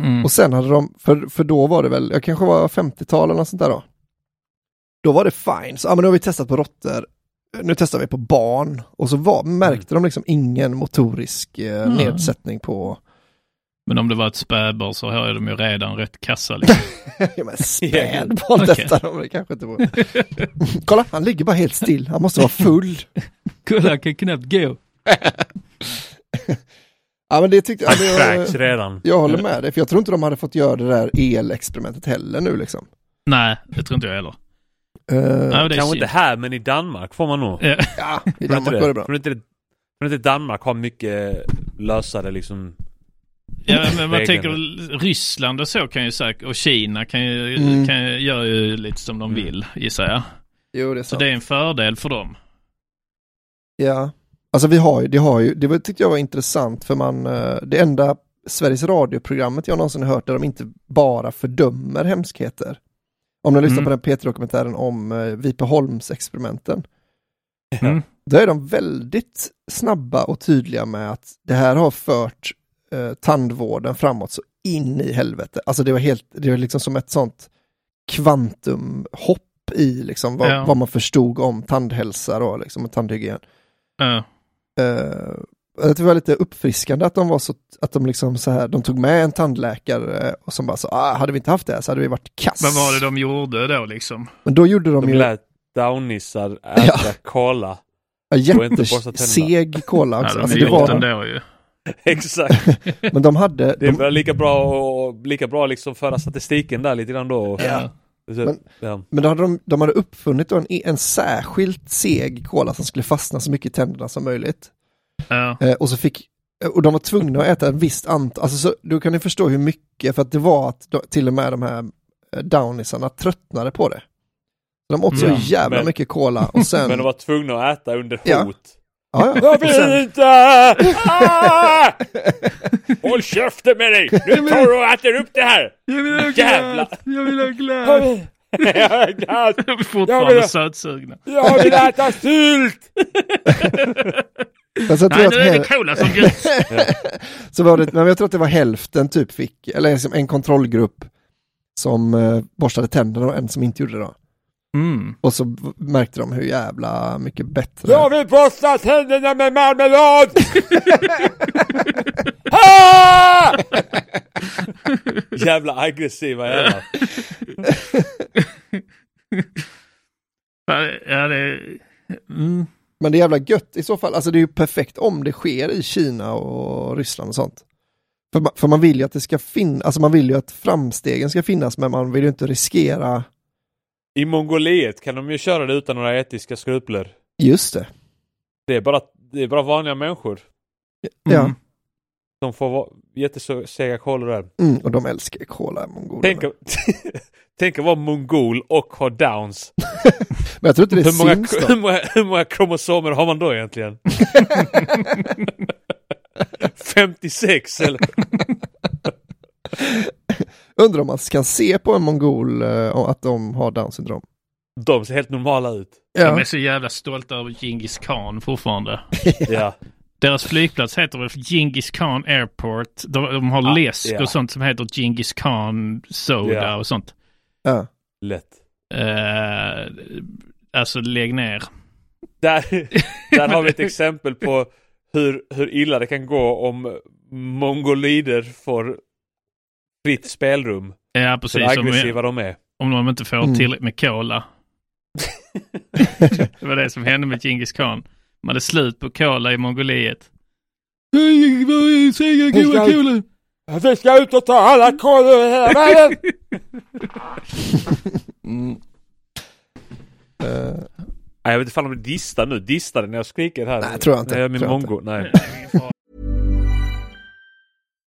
Mm. Och sen hade de, för, för då var det väl, jag kanske var 50-tal eller något sånt där då. Då var det fine, så ja, men nu har vi testat på råttor, nu testar vi på barn. Och så var, märkte de liksom ingen motorisk eh, Mm. nedsättning på, Men om det var ett spädbarn så har de ju redan rätt kassa. Liksom. (laughs) ja men spädbarn (laughs) Okej. testar de det kanske inte på. (laughs) Kolla, han ligger bara helt still, han måste vara full. Kolla, jag kan knappt gå. Ja men det tyckte jag, det, jag, redan. jag håller med dig, för jag tror inte de hade fått göra det där elexperimentet heller nu liksom. Nej, det tror inte jag heller. Eh, Nej, Kanske inte här men i Danmark får man nog. Ja. ja, i Danmark var det bra. Tror inte, tror inte Danmark har mycket lösare liksom... Ja, men (laughs) man tänker Ryssland och så kan ju säkert, och Kina kan ju, Mm. kan ju, gör ju lite som de Mm. vill, gissar jag. Jo, det är Så sant. det är en fördel för dem. Ja, alltså vi har ju, det har ju, det var, tyckte jag var intressant för man, eh, det enda Sveriges radioprogrammet jag någonsin hört där de inte bara fördömer hemskheter. Om ni lyssnar Mm. på den P3-dokumentären om uh, Vipeholms-experimenten. Mm. Då är de väldigt snabba och tydliga med att det här har fört eh, tandvården framåt så in i helvete. Alltså det var helt, det var liksom som ett sånt kvantumhopp i liksom vad, Ja. vad man förstod om tandhälsa då, liksom och tandhygien. Ja. Eh, att det var lite uppfriskande att de var så, att de liksom så här, de tog med en tandläkare och som bara så, ah, hade vi inte haft det så hade vi varit kass. Vad var det de gjorde då liksom? Men då gjorde de, De ju lät downisar äta cola. ja, borsta tänderna. jätteseg cola Ja, också. de alltså, det var, ändå ju. (laughs) Exakt. (laughs) men de hade, Det är de, lika bra och lika bra liksom föra statistiken där lite grann då. Ja. Så, Men- ja. men då hade de, de hade uppfunnit en, en särskilt seg cola som skulle fastna så mycket i tänderna som möjligt. Ja. Eh, och så fick, och de var tvungna att äta ett visst antal, alltså så, då kan ni förstå hur mycket, för att det var att då, till och med de här eh, downisarna tröttnade på det. De åt så Ja, jävla men- mycket cola och (laughs) sen... Men de var tvungna att äta under hot. Ja. Ja, ja. Jag vill sen, inte! Ah! Håll käften med dig! Nu tar du och äter upp det här! Jag vill ha Jävlar! Jag vill ha glass! (laughs) Jag är glad. De är Jag fortfarande vill- sötsugna. Jag vill äta sylt! men så jag tror Nej, att nu är det cola som bjuds. (laughs) så var det, men jag tror att det var hälften typ fick, eller liksom en kontrollgrupp som eh, borstade tänderna och en som inte gjorde det då. Mm. Och så märkte de hur jävla mycket bättre. Jag vill borsta tänderna med marmelad! (laughs) (laughs) Jävla aggressiva jävlar. (laughs) Ja, det... Mm. Men det är jävla gött i så fall, alltså det är ju perfekt om det sker i Kina och Ryssland och sånt. För, ma- för man vill ju att det ska finnas, alltså man vill ju att framstegen ska finnas men man vill ju inte riskera, I Mongoliet kan de ju köra det utan några etiska skrupler. just det. Det är bara, det är bara vanliga människor. Ja, Mm. som får vara jättesega kolor där. mm, och de älskar ju cola, mongolerna. Tänk, att- (laughs) tänk att vara mongol och ha downs. (laughs) Men jag tror inte det Hur många, hur, många, hur många kromosomer har man då egentligen? (laughs) 56 eller? Undrar om man kan se på en mongol eh, att de har down syndrom. De ser helt normala ut. De Ja, är så jävla stolta över Genghis Khan fortfarande. (laughs) Ja. Deras flygplats heter väl Genghis Khan Airport. De, de har Ja, läsk ja. och sånt som heter Genghis Khan Soda Ja. och sånt. ja. Lätt. Uh, alltså lägg ner. Där, (laughs) där har vi ett exempel på hur, hur illa det kan gå om mongolider får fritt spelrum. Ja, Så precis. Om, aggressiva de är. om de inte får Mm. tillräckligt med cola. det var det som hände med Genghis Khan. Man hade slut på cola i Mongoliet. Vi ska ut och ta alla kolor i hela världen! Eh, Nej, jag vet inte om det distar nu. Distar det när jag skriker här? Nej, tror jag inte. Nej, jag är min Tror jag mongo. Nej.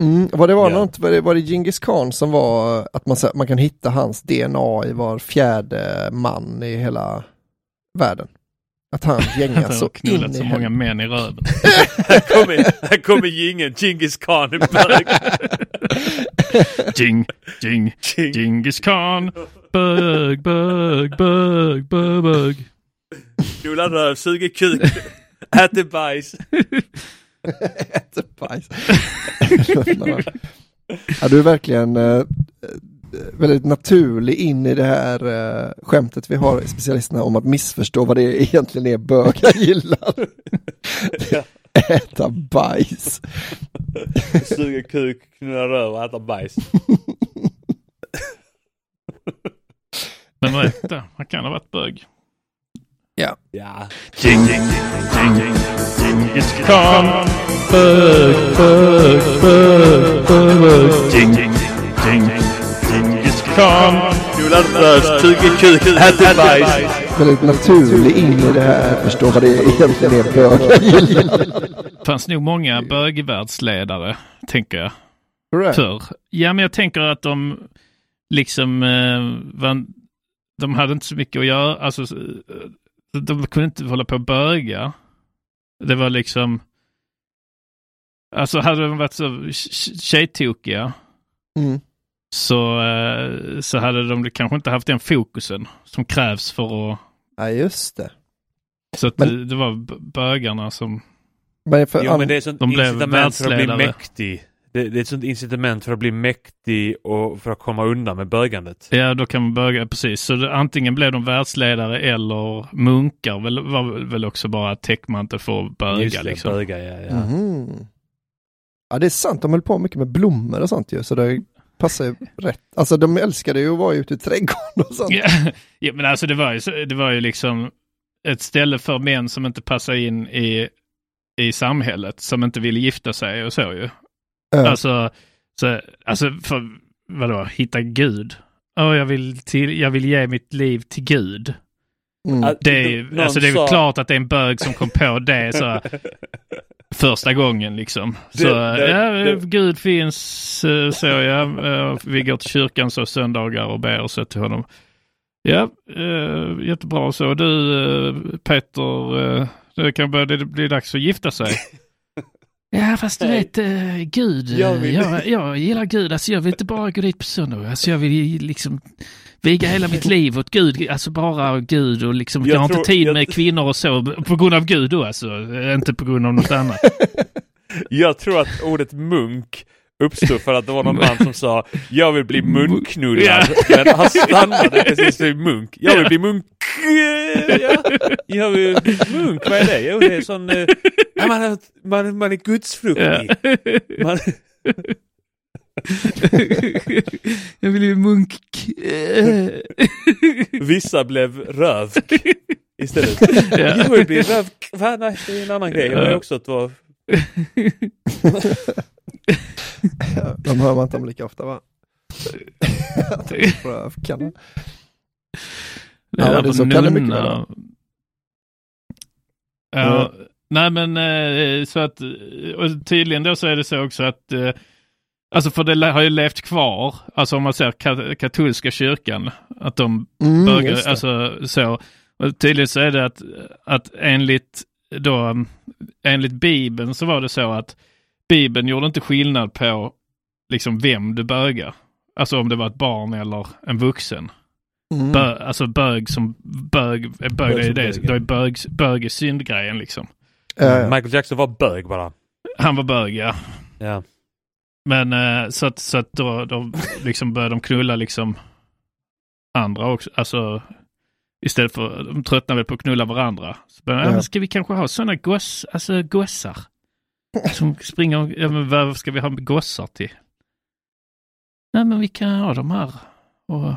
Mm, vad det var Ja. något, var det, var det Genghis Khan som var att man, man kan hitta hans DNA i var fjärde man i hela världen? Att han (laughs) gängar så in i så många män i röven. (laughs) Här kommer, här kommer jingeln. Genghis Khan i bög. (laughs) Jing, jing, Jing. Genghis Khan. Bög, bög, bög, bög, bög. Knulla röv, suger kuk. Äter bajs. Äter bajs. ja, du är verkligen eh, väldigt naturlig in i det här eh, skämtet vi har specialisterna om att missförstå vad det egentligen är bögar (laughs) gillar. Äta bajs. Suga kuk, knulla röv och äta bajs. Men rätt det, han kan ha varit bög. Ja. Ja. Djingis khan. Bög, bög, bög, bög. Djingis khan. Knullar röv, suger kuk, äter bajs. Väldigt naturlig in i det här, förstå vad det egentligen är bögar gillar. Det fanns nog många bögvärldsledare, tänker jag. Förr. Ja, men jag tänker att de liksom eh, var, de hade inte så mycket att göra. Alltså, eh, de kunde inte hålla på och böga. Det var liksom... Alltså hade de varit så tj- tjejtokiga Mm. så, eh, så hade de kanske inte haft den fokusen som krävs för att... Ja, just det. Så att Men- det, det var bögarna som... Men för Jo men det är sånt De blev incitament för att bli världsledare. mäktig. Det, det är ett sånt incitament för att bli mäktig och för att komma undan med bögandet. Ja, då kan man böga, precis. Så det, antingen blev de världsledare eller munkar väl, var väl också bara täckmantel för att böga Just det, liksom. böga, ja, ja. Mhm. Ja, det är sant. De höll på mycket med blommor och sånt ju, så det passar ju rätt. Alltså de älskade ju att vara ute i trädgården och sånt. Ja, (laughs) ja, men alltså det var, ju, det var ju liksom ett ställe för män som inte passar in i, i samhället, som inte vill gifta sig och så ju. Alltså, så, alltså för, vadå, hitta Gud. Åh, jag, vill till, jag vill ge mitt liv till Gud. Mm. Det är, alltså det är sa- väl klart att det är en bög som kom på det (laughs) så första gången liksom. Så Det- det- ja, det- Gud finns, eh, så ja, eh, vi går till kyrkan så söndagar och ber och så till honom. Ja, eh, jättebra så. Du eh, Peter, eh, det kan börja det bli dags att gifta sig. (laughs) Ja, fast du vet, eh, Gud, Jag jag, vill- jag, jag gillar Gud. Alltså jag vill inte bara gå dit på söndag. Alltså jag vill liksom viga hela mitt liv åt Gud. Alltså bara Gud och liksom, jag, Jag har tror- inte tid jag- med kvinnor och så. På grund av Gud då alltså, eh, inte på grund av något annat. (laughs) Jag tror att ordet munk uppstod för att det var någon man som sa jag vill bli munknullad. Men han stannade precis vid munk. Jag vill bli munk. Ja. Jag vill bli munk, vad är det? Jo det är sån, eh, ja, man, är- man, man är gudsfruktig. Man, jag vill bli munk. vissa blev rövk istället. Ja. Jag vill bli rövk. Va? Nej, det är en annan grej. Jag vill också att vara... De hör man inte om lika ofta va? (laughs) Jag tänkte på rövkanna. Ja, men det- så kan det mycket väl. Ja, nej men eh, så att, och tydligen då så är det så också att, eh, alltså för det har ju levt kvar, alltså om man ser ka- katolska kyrkan, att de Mm, det. alltså så, och tydligen så är det att, att enligt då, enligt Bibeln så var det så att Bibeln gjorde inte skillnad på liksom vem du bögar. Alltså om det var ett barn eller en vuxen. Mm. Bö, alltså bög som bög, bög, Bög det är det, bög, då är bög, bög är syndgrejen liksom. Ja, ja. Michael Jackson var bög bara. Han var bög ja. Ja. Men eh, så att, så att då, då liksom började de knulla liksom andra också. Alltså istället för, de tröttnar väl på att knulla varandra. Så började, ja. Ja. men ska vi kanske ha sådana goss, alltså gossar? Som springer, ja men vad ska vi ha gossar till? Nej men vi kan ha de här. Och,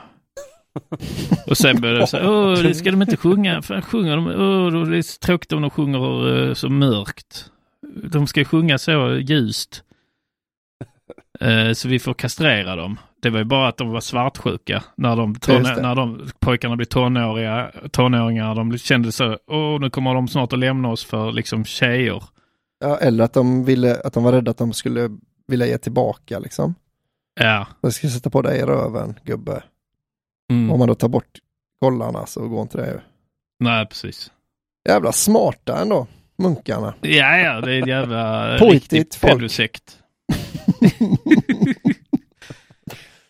(laughs) och sen började det så här, åh, ska de inte sjunga? Fan, sjunger de? Åh, då är det så tråkigt om de sjunger eh, så mörkt. De ska sjunga så ljust. (laughs) Eh, så vi får kastrera dem. Det var ju bara att de var svartsjuka när de, det. när de pojkarna blev tonåriga, tonåringar. De kände så, åh nu kommer de snart att lämna oss för liksom tjejer. Ja, eller att de, ville, att de var rädda att de skulle vilja ge tillbaka liksom. Ja. Jag ska sätta på dig i röven, gubbe. Mm. Om man då tar bort kollarna så går inte det ju. Nej, precis. Jävla smarta ändå, munkarna. Ja, ja, det är en jävla (laughs) Påhittigt riktig folk. pedosekt. (laughs)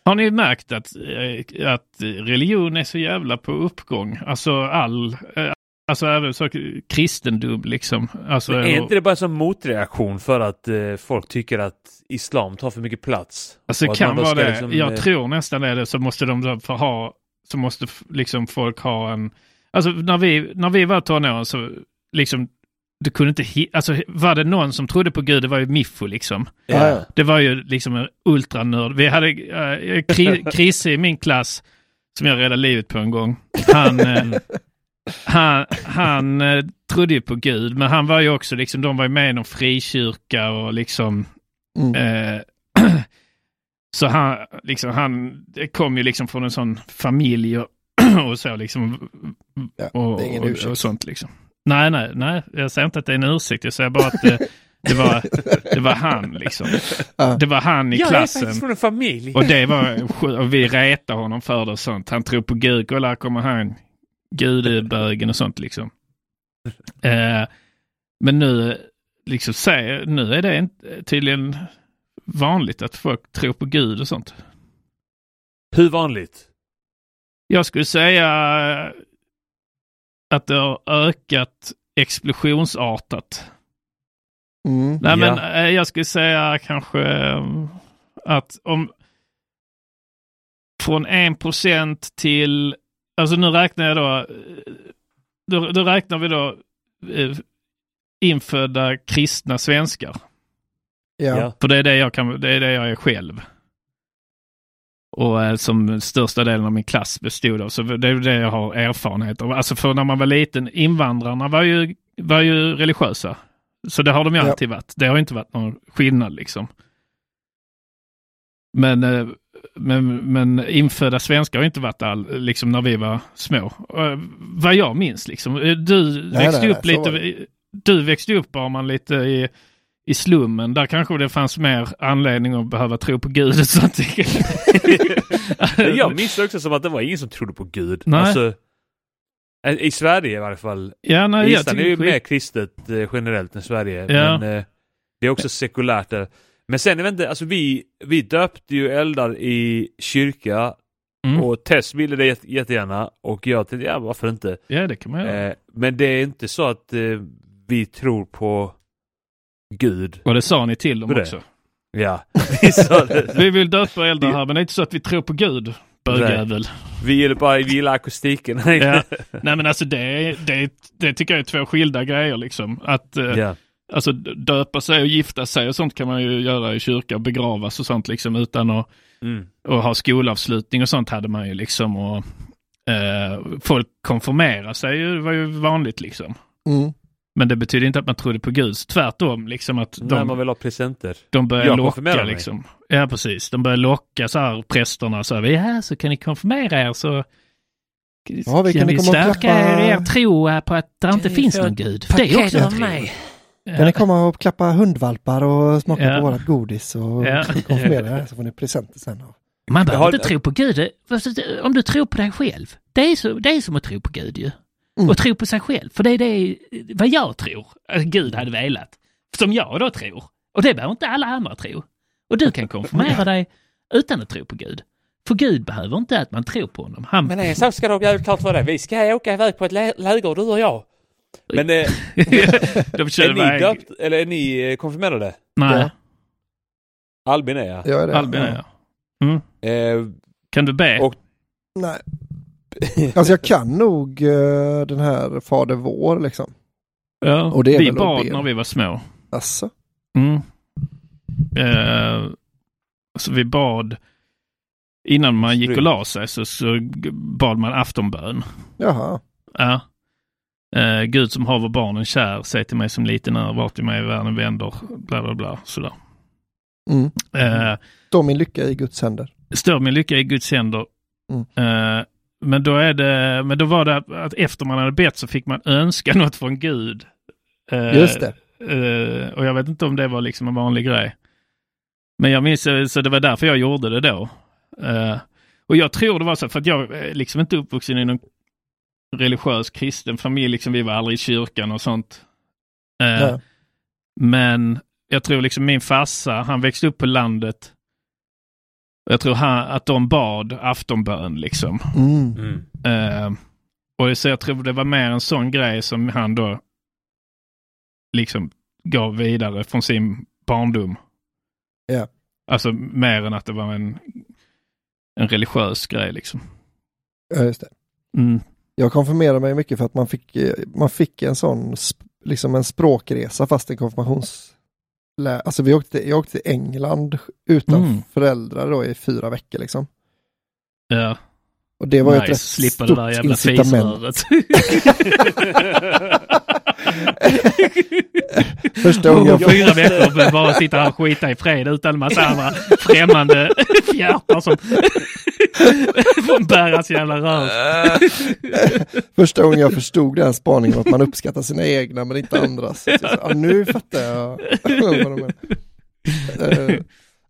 Har ni märkt att, eh, att religion är så jävla på uppgång? Alltså all, eh, alltså även så kristendom liksom. Alltså, Men är inte det bara som motreaktion för att eh, folk tycker att islam tar för mycket plats? Alltså det kan vara det. liksom, jag eh, tror nästan det är det. Så måste de få ha, så måste liksom folk ha en, alltså när vi, när vi var tonåren så liksom, du kunde inte, alltså var det någon som trodde på Gud, det var ju Miffo liksom. Ja, ja. Det var ju liksom en ultranörd. Vi hade uh, kri, (laughs) Krisse i min klass, som jag räddade livet på en gång. Han, eh, (laughs) han, han eh, trodde ju på Gud, men han var ju också liksom, de var ju med i någon frikyrka och liksom Mm. Eh, (clears throat) så han, liksom, han kom ju liksom från en sån familj och, (clears throat) och så liksom. Ja, och, är och, och sånt liksom. Nej, nej, nej. Jag säger inte att det är en ursäkt. Jag säger bara att det, det, var, det var han liksom. (laughs) Ja. Det var han i Jag är klassen. faktiskt från en familj. Och det var, och vi retade honom för det och sånt. Han tror på Gud, kolla här kommer han, gudebögen och sånt liksom. Eh, men nu, liksom säger, nu är det inte, tydligen vanligt att folk tror på Gud och sånt. Hur vanligt? Jag skulle säga att det har ökat explosionsartat. Mm. Nej Ja. men eh, jag skulle säga kanske eh, att om från 1% till, alltså nu räknar jag då, då, då räknar vi då eh, infödda kristna svenskar. Ja. För det är det jag, kan, det är, det jag är själv. Och eh, som största delen av min klass bestod av. Så det är det jag har erfarenhet av. Alltså för när man var liten, invandrarna var ju, var ju religiösa. Så det har de ju Ja. alltid varit. Det har inte varit någon skillnad liksom. Men, eh, men, men infödda svenskar har inte varit all, liksom när vi var små. Eh, Vad jag minns liksom. Eh, Du Nej, växte nej, upp nej, lite, du växte upp bara man lite i, i slummen. Där kanske det fanns mer anledning att behöva tro på Gud sånt. (laughs) Jag minns det också som att det var ingen som trodde på Gud. Nej. Alltså, eh, I Sverige i varje fall. Ja, nej, jag Island är ju skit- mer kristet eh, generellt än Sverige. Ja. Men eh, det är också sekulärt där. Men sen, jag vet inte, alltså vi, vi döpte ju eldar i kyrka Mm. och Tess ville det jätte- jättegärna och jag tänkte, ja varför inte? Ja, det kan man göra. Eh, men det är inte så att eh, vi tror på Gud. Och det sa ni till dem det. också. Ja, (laughs) vi sa det. Vi vill döpa eldar här, men det är inte så att vi tror på Gud. Bögjävel. Vi gillar bara, vi gillar akustiken. Ja. (laughs) Nej men alltså det, det, det tycker jag är två skilda grejer liksom. Att eh, ja. Alltså döpa sig och gifta sig och sånt kan man ju göra i kyrka, begravas och sånt liksom utan att Mm. och ha skolavslutning och sånt hade man ju liksom. Och, eh, folk konfirmerar sig det var ju vanligt liksom. Mm. Men det betyder inte att man trodde på Gud. Tvärtom, liksom att När man de, vill ha presenter. de börjar locka konfirmerar mig. liksom. Ja, precis. De börjar locka så här prästerna så här, ja så kan ni konfirmera er så Ja, vi kan ni komma och stärka klappa- er tro på att det inte finns någon gud. För det är också mig? Kan ni komma och klappa hundvalpar och smaka Ja. på vårat godis och Ja. (laughs) konfirmera er så får ni presenter sen. Man behöver har- inte tro på Gud. Om du tror på dig själv. Det är, så, det är som att tro på Gud ju. Mm. Och tro på sig själv. För det är det vad jag tror att Gud hade velat. Som jag då tror. Och det behöver inte alla andra tro. Och du kan konfirmera (laughs) dig utan att tro på Gud. För Gud behöver inte att man tror på honom. Han... Men en sak ska du ha jävligt klart för dig. Vi ska åka iväg på ett lä- läger, du och jag. Men eh, (laughs) De kör är ni döpt, eller är ni eh, konfirmerade? Nej, Ja. Albin är jag. Jag är det. Albin är jag. Mm. Eh, Kan du be? Och- Nej. Alltså jag kan nog eh, den här Fader vår liksom. ja. och det är vi bad när vi var små. Alltså. Mm. Eh, så vi bad innan man gick och la sig så, så bad man aftonbön. Jaha. Ja. Eh, Gud som haver barnen kär, säg till mig som liten är, vart i mig världen vänder, bla bla bla. Sådär. Mm. Eh, Står min lycka i Guds händer. står min lycka i Guds händer. Mm. Eh, men då är det, men då var det att- att efter man hade bett så fick man önska (laughs) något från Gud. Eh, Just det. eh, och jag vet inte om det var liksom en vanlig grej. Men jag minns, eh, så det var därför jag gjorde det då. Eh, och jag tror det var så, för att jag är liksom inte uppvuxen i någon religiös kristen familj, liksom vi var aldrig i kyrkan och sånt. Eh, Ja. Men jag tror liksom min farsa, han växte upp på landet. Jag tror han, att de bad aftonbön liksom. Mm. mm. Eh, Och så jag tror det var mer en sån grej som han då liksom gav vidare från sin barndom. Ja. Alltså mer än att det var en, en religiös grej liksom. Ja, just det. Mm. Jag konfirmerade mig mycket för att man fick, eh, man fick en sån, liksom en språkresa fast en konfirmations... Alltså vi åkte, jag åkte till England utan Mm. föräldrar då i fyra veckor liksom. Ja. Och det var ju ett nice. rätt Slippa stort det där jävla incitament. (laughs) (laughs) (laughs) Första gången jag Fyra veckor med bara sitta här och skita i fred utan massa andra främmande (laughs) fjärtar som får (laughs) bäras jävla rör. Första gången jag förstod den spaningen att man uppskattar sina egna men inte andras. Så Ja, nu fattar jag vad de menar. Eh,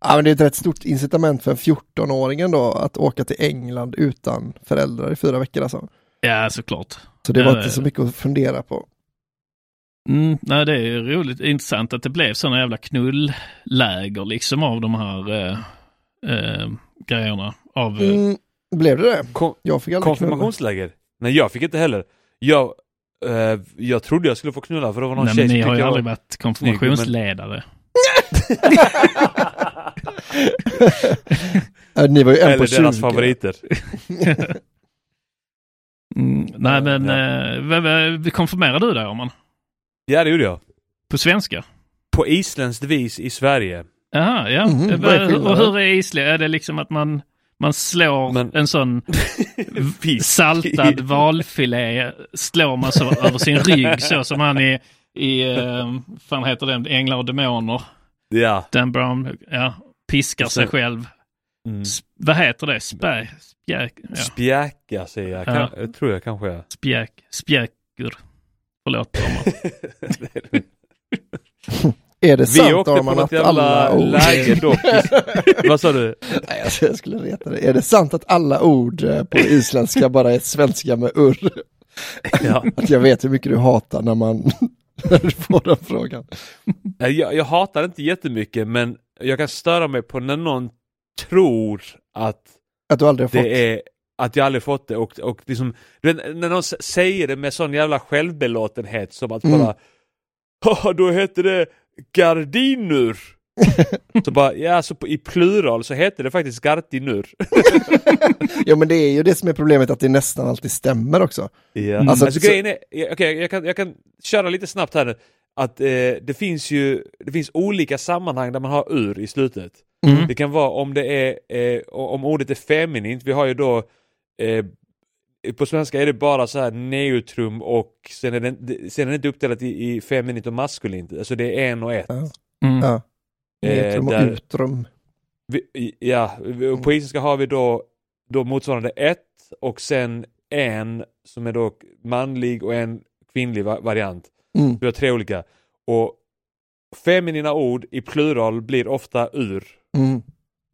Ja, men det är ett rätt stort incitament för en 14-åringen då att åka till England utan föräldrar i fyra veckor alltså. Ja, såklart. Så det var Ja, inte så mycket att fundera på. Mm, nej, det är roligt intressant att det blev sådana jävla knullläger liksom av de här eh, eh, grejerna. Av, eh, Mm, blev det det? Kom, Jag fick aldrig knulla. konfirmationsläger? Nej, jag fick inte heller. Jag, eh, jag trodde jag skulle få knulla för det var någon nej, tjej men som ni har ju jag aldrig var- varit konfirmationsledare. Ja, (laughs) Ni var ju en Eller på 20. deras favoriter. (laughs) Mm, nej, men eh, ja. konfirmerade du dig om man? Ja, det gjorde jag. På svenska? På isländskt vis i Sverige. Jaha, ja. Mhm, Eh, vad är och hur är Island? Är det liksom att man, man slår Men- en sån (laughs) saltad valfilé, slår man så över sin rygg så som han i, i eh, fan heter den, Änglar och Demoner. Ja. Dan Brown, ja, piskar sig själv. Mm. Vad heter det? Spä, spjäk, ja. Spjäka säger jag. Kan, Ja. tror jag kanske spjäk, spjäkur. Förlåt. (laughs) Är det Vi sant åkte på Arman något att jävla alla ord... läger dock. (laughs) Vad sa du? Nej, alltså, jag skulle reta det. Är det sant att alla ord eh, på isländska bara är svenska med urr? Ja. (laughs) Att jag vet hur mycket du hatar när man när du får den frågan. Nej, Jag, jag hatar inte jättemycket men jag kan störa mig på när någon tror att Att du aldrig har fått. det är att jag aldrig fått det och, och liksom, när någon säger det med sån jävla självbelåtenhet som att Mm. bara "Haha, då heter det gardiner. (laughs) så bara, ja så på, i plural så heter det faktiskt gardinur. (laughs) Ja men det är ju det som är problemet att det nästan alltid stämmer också. Ja. Alltså, Alltså, så- grejen är, okej jag, kan, jag kan köra lite snabbt här nu. Att eh, det finns ju, det finns olika sammanhang där man har ur i slutet. Mm. Det kan vara om det är, eh, om ordet är feminint, vi har ju då eh, på svenska är det bara så här neutrum och sen är det, sen är det inte uppdelat i, i feminint och maskulint. Alltså det är en och ett. Ja. Mm. Ja. Netrum och där- utrum. Vi, ja, på isländska har vi då, då motsvarande ett och sen en som är då manlig och en kvinnlig va- variant. Mm. Vi har tre olika. Och feminina ord i plural blir ofta ur. Mm.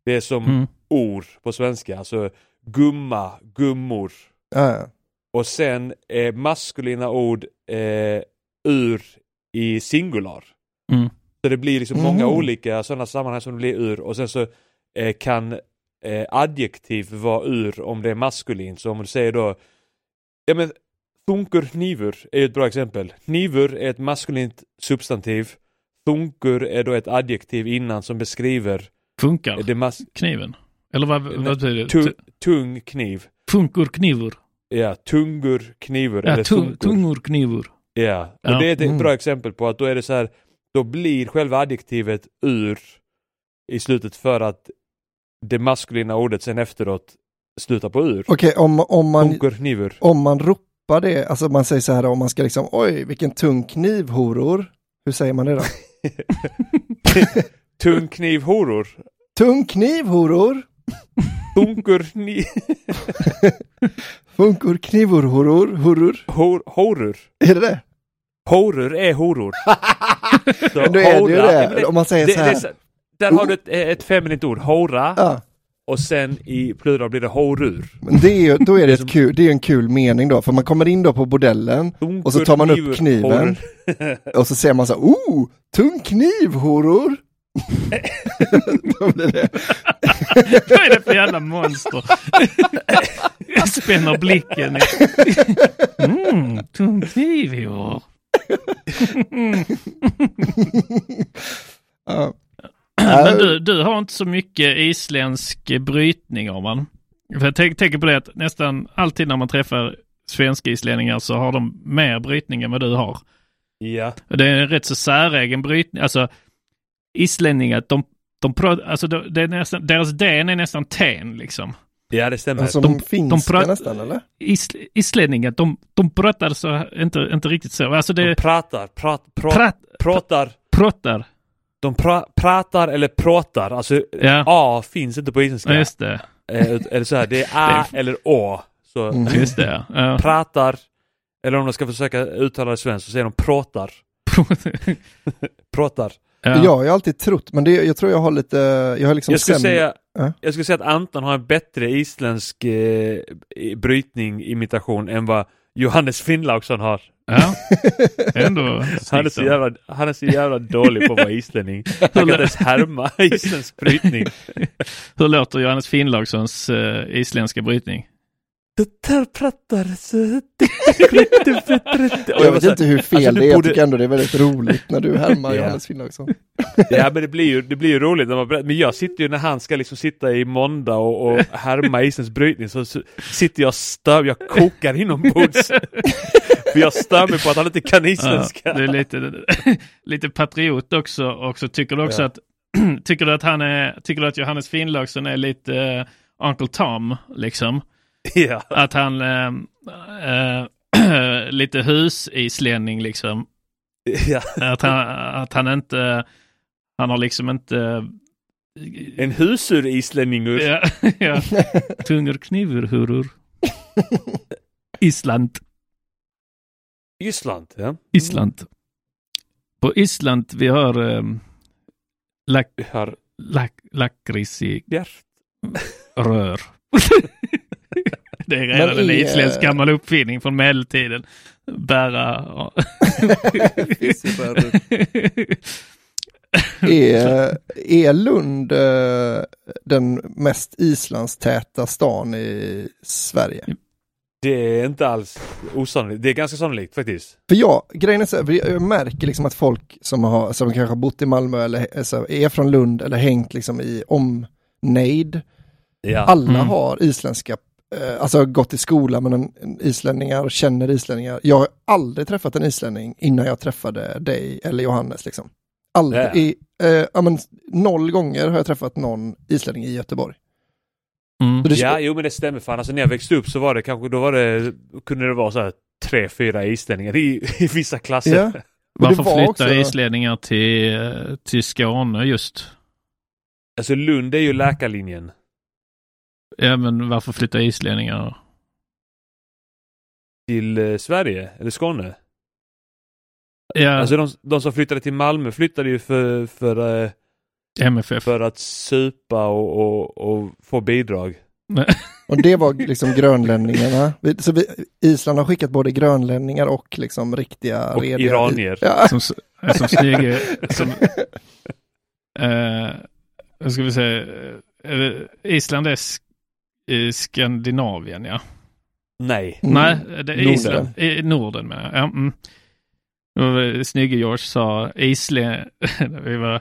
Det är som Mm. or på svenska, alltså gumma, gummor. Ja, ja. Och sen eh, maskulina ord eh, ur i singular. Mm. Så det blir liksom många Mhm. olika sådana sammanhang som det blir ur och sen så eh, kan eh, adjektiv vara ur om det är maskulint. Så om du säger då, ja men thunkur knivur är ju ett bra exempel. Knivur är ett maskulint substantiv. Thunkur är då ett adjektiv innan som beskriver Funkar det mas- kniven? Eller vad, vad betyder det? tu- tung kniv. Funkur knivur? Ja, tungur knivur Ja, eller tung, thunkur. tungor knivur. Ja, och Ja. det är ett Mm. bra exempel på att då är det så här, då blir själva adjektivet ur i slutet för att det maskulina ordet sen efteråt slutar på ur. Okej, om, om, man, Tungur om man ropar det, alltså man säger så här om man ska liksom, oj vilken tung kniv horor. Hur säger man det då? (laughs) Tung kniv horor. Tung kniv horor. Tungur kniv... Funkor knivor horor. Horor. Hor, horor. Är det det? Horor är horor. (laughs) Så Men då är det ju det. Om man säger det, så här. det Där har du ett, ett feminint ord, hora. Ja, Och sen i plural blir det horur. men det är ju, då är det, ett kul, det är en kul mening då, för man kommer in då på bordellen och så tar man upp kniven och så ser man så här, oh, tung kniv horor. Det. Vad är det för jävla monster? Jag spänner blicken. Mm, tung kniv i år. Men du, du har inte så mycket isländsk brytning om man. För jag tänk, tänker på det att nästan alltid när man träffar svenska islänningar så har de mer brytning än vad du har. Ja. Det är en rätt så säregen brytning. Alltså islänningar, de, de, pra- alltså det är nästan, deras den är nästan ten liksom. Ja, det stämmer. Som De- finska de nästan eller? Isl, islänningar, de, de pratar så, inte, inte riktigt så. Alltså det De pratar, prat, prat, Prat- pratar. pratar. De pra, pratar eller pratar. Alltså Ja. A finns inte på isländska. Ja, just det. Eh, Eller så här, det är A (laughs) eller Å. Så Mm. Just det, ja. pratar. Eller om de ska försöka uttala det svenskt så säger de pratar. (laughs) Pratar. Ja. Jag har ju alltid trott, men det, jag tror jag har lite, jag har liksom Jag skulle, sämre- säga, Ja. jag skulle säga att Anton har en bättre isländsk eh, brytning, imitation än vad Johannes Finnlaugsson har. Ja, ändå (laughs) Han är, så jävla, han är så jävla dålig på att vara islänning. (laughs) Han kan inte ens härma (laughs) isländsk brytning. Hur låter Johannes Finnlaugssons uh, isländska brytning? Det så... Och jag vet inte hur fel Alltså, det är, jag borde- tycker ändå det är väldigt roligt när du härmar (laughs) Ja. Johannes Finnlaugsson. Ja men det blir ju, det blir ju roligt när man berättar. Men jag sitter ju när han ska liksom sitta i måndag och, och härma isens brytning så, så sitter jag och stör, jag kokar inombords. (laughs) För jag stör mig på att han inte kan isländska. Ja, det är lite, lite patriot också. Och så tycker du också Ja. att (clears throat) tycker du att han är, tycker du att Johannes Finnlaugsson är lite uh, Uncle Tom liksom? (laughs) Ja. Att han eh, eh, (clears throat) lite husislänning liksom. Ja. Att han, att han inte, han har liksom inte En husur islänningur. Ja, (laughs) ja. Tungur knivur hurur. Island. Island, ja. Island. På Island vi har um, har lack, lakrits i rör. (laughs) Det är redan Men en i, isländsk eh, gammal uppfinning från medeltiden. Bära... (laughs) Är, är Lund eh, den mest islandstäta stan i Sverige? Det är inte alls osannolikt. Det är ganska sannolikt faktiskt. För jag, grejen är så här, jag märker liksom att folk som, har, som kanske har bott i Malmö eller alltså, är från Lund eller hängt liksom i omnejd, Ja. alla Mm. har isländska, eh, alltså gått i skola med en, en islänningar och känner islänningar. Jag har aldrig träffat en islänning innan jag träffade dig eller Johannes liksom. Aldrig, Ja. i, eh, ja, men, noll gånger har jag träffat någon islänning i Göteborg. Mm. Det, Ja, jo men det stämmer fan. Alltså när jag växte upp så var det kanske, då var det, kunde det vara så här tre, fyra islänningar i, i vissa klasser. (laughs) Det Varför var flyttar också- islänningar till, eh, till Skåne just? Alltså Lund är ju läkarlinjen. Ja, men varför flyttar islänningar? Till eh, Sverige, eller Skåne. Ja, Alltså de, de som flyttade till Malmö flyttade ju för, för, eh, MFF. för att supa och, och, och få bidrag. Och det var (laughs) liksom grönlänningarna. Vi- Så vi, Island har skickat både grönlänningar och liksom riktiga Och rediga- iranier. Ja. Som, som snygga... (laughs) Som, eh, vad ska vi säga? Island är i Skandinavien, ja. Nej. Mm. Nej, det är Norden. Island. I Norden med. Ja, mm. Snygge George sa Island, (laughs) vi var,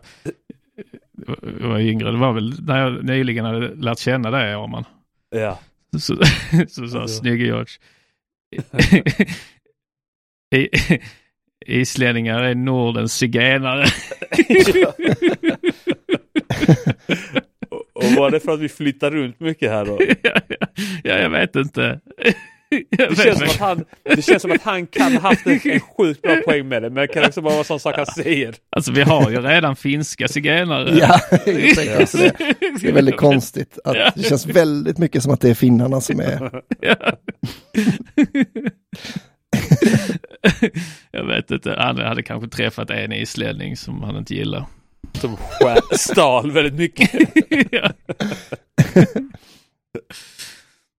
vi var yngre, det var väl när jag nyligen hade lärt känna dig Arman. Ja. Så, (laughs) så sa Alltså. Snygge George. (laughs) I, islänningar är Nordens zigenare. Var det för att vi flyttar runt mycket här då? ja, (laughs) ja, ja, jag vet inte. Jag Det känns, som att han, det känns som att han kan ha haft en, en sjukt bra poäng med det, men det kan också bara vara en sån sak han säger. Alltså vi har ju redan finska zigenare. Ja, jag tänkte också det. Det är väldigt konstigt. Att det känns väldigt mycket som att det är finnarna som är... Ja. jag vet inte, han hade kanske träffat en islänning som han inte gillar. Som (laughs) stal väldigt mycket. (laughs) (laughs) ja.